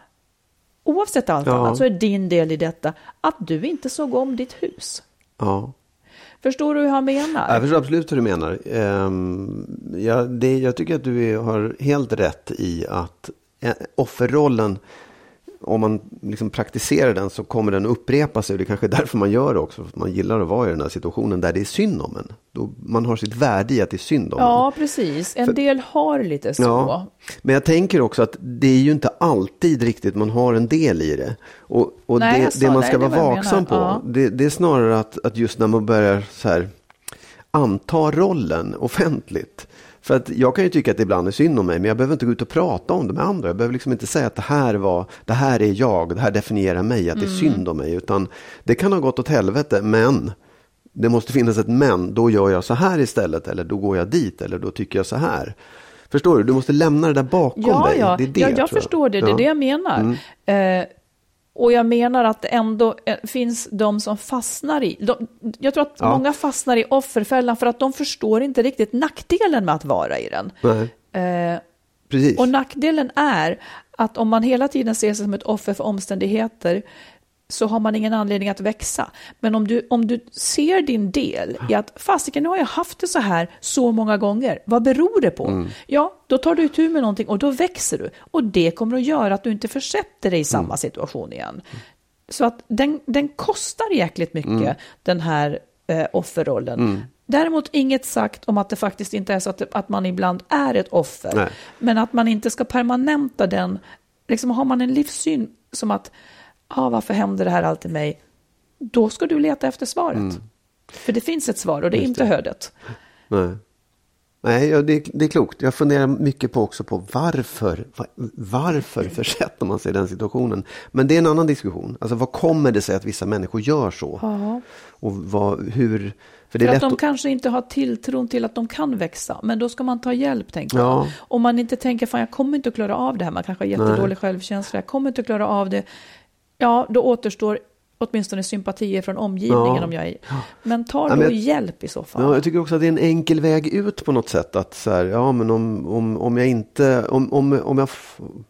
S1: oavsett allt
S2: Ja.
S1: annat, så är din del i detta att du inte såg om ditt hus.
S2: ja.
S1: Förstår du hur han menar?
S2: Jag förstår absolut hur du menar. Ehm, ja, det, jag tycker att du har helt rätt i att eh, offerrollen, om man liksom praktiserar den så kommer den upprepa sig. Och det är kanske är därför man gör det också. För att man gillar att vara i den här situationen där det är synd om en. Då man har sitt värde i att det är synd om en.
S1: Ja, precis. En del har lite så.
S2: Ja, men jag tänker också att det är ju inte alltid riktigt man har en del i det. Och, och
S1: Nej,
S2: det, det man ska
S1: det
S2: vara vaksam på.
S1: Ja.
S2: det, det är snarare att, att just när man börjar så här, anta rollen offentligt. För att jag kan ju tycka att det ibland är synd om mig, men jag behöver inte gå ut och prata om det med andra. Jag behöver liksom inte säga att det här, var, det här är jag, det här definierar mig, att det är
S1: Mm.
S2: synd om mig. Utan det kan ha gått åt helvete, men det måste finnas ett men. Då gör jag så här istället, eller då går jag dit, eller då tycker jag så här. Förstår du? Du måste lämna det där bakom
S1: Ja,
S2: dig.
S1: ja.
S2: Det det,
S1: ja
S2: tror
S1: jag förstår det. Det är
S2: Ja.
S1: det jag menar. Eh, och jag menar att det ändå eh, finns de som fastnar i... De, jag tror att
S2: Ja.
S1: många fastnar i offerfällan för att de förstår inte riktigt nackdelen med att vara i den. Eh,
S2: precis.
S1: och nackdelen är att om man hela tiden ser sig som ett offer för omständigheter så har man ingen anledning att växa. Men om du, om du ser din del i att fasiken, nu har jag haft det så här så många gånger, vad beror det på?
S2: Mm.
S1: Ja, då tar du itu med någonting och då växer du. Och det kommer att göra att du inte försätter dig i samma situation igen. Så att den, den kostar jäkligt mycket,
S2: Mm.
S1: den här eh, offerrollen. Däremot inget sagt om att det faktiskt inte är så att, att man ibland är ett offer.
S2: Nej.
S1: Men att man inte ska permanenta den. Liksom har man en livssyn som att, ah, varför händer det här alltid mig? Då ska du leta efter svaret. För det finns ett svar och det är
S2: Mm. Just
S1: inte
S2: det.
S1: hödet.
S2: Nej, Nej det, det är klokt. Jag funderar mycket på också på varför. va- Varför försätter man sig i den situationen? Men det är en annan diskussion. Alltså vad kommer det sig att vissa människor gör så?
S1: Ja.
S2: Och vad, hur... För det
S1: För att de
S2: att...
S1: kanske inte har tilltron till att de kan växa. Men då ska man ta hjälp, tänker
S2: Ja.
S1: jag. Om man inte tänker, fan jag kommer inte att klara av det här. Man kanske har jättedålig självkänsla. Jag kommer inte att klara av det. Ja, då återstår åtminstone sympatier från omgivningen
S2: Ja.
S1: om jag är... Men ta
S2: Ja, men jag-
S1: hjälp i så fall.
S2: Ja, jag tycker också att det är en enkel väg ut på något sätt. Att så här, ja men om, om, om jag inte, om, om, om, jag,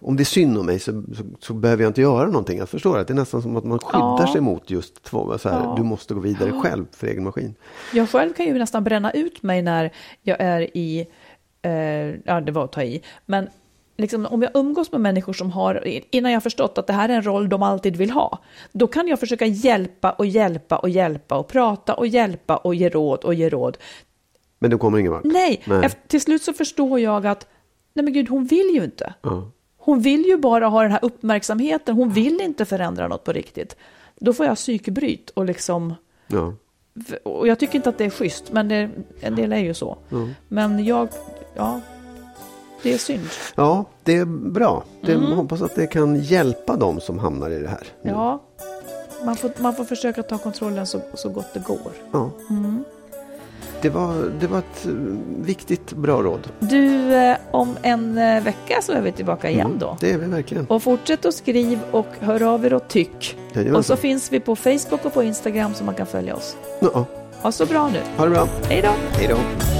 S2: om det är synd om mig så, så, så behöver jag inte göra någonting. Jag förstår att det är nästan som att man skyddar
S1: Ja.
S2: sig mot just två, så här, du måste gå vidare själv för egen maskin.
S1: Jag själv kan ju nästan bränna ut mig när jag är i, eh, ja det var att ta i, men liksom, om jag umgås med människor som har, innan jag förstått att det här är en roll de alltid vill ha, då kan jag försöka hjälpa och hjälpa och hjälpa och prata och hjälpa och ge råd och ge råd.
S2: Men du kommer ingen vart.
S1: Nej,
S2: Nej.
S1: Efter, till slut så förstår jag att, nej men gud, hon vill ju inte.
S2: Ja.
S1: Hon vill ju bara ha den här uppmärksamheten, hon vill inte förändra något på riktigt. Då får jag psykbryt och liksom
S2: Ja.
S1: och jag tycker inte att det är schysst, men det, en del är ju så. Men jag, ja, det är synd.
S2: ja, det är bra. Det,
S1: Mm.
S2: Hoppas att det kan hjälpa dem som hamnar i det här. nu.
S1: Ja, man får, man får försöka ta kontrollen så, så gott det går.
S2: Ja.
S1: Mm.
S2: Det, var, det var ett eh, viktigt, bra råd.
S1: Du, eh, om en eh, vecka så är vi tillbaka igen då.
S2: Det är vi verkligen.
S1: Och fortsätt att skriv och hör av er och tyck. Och så finns vi på Facebook och på Instagram så man kan följa oss.
S2: Ja,
S1: Ha så bra nu.
S2: Ha det bra.
S1: Hej då.
S2: Hej då.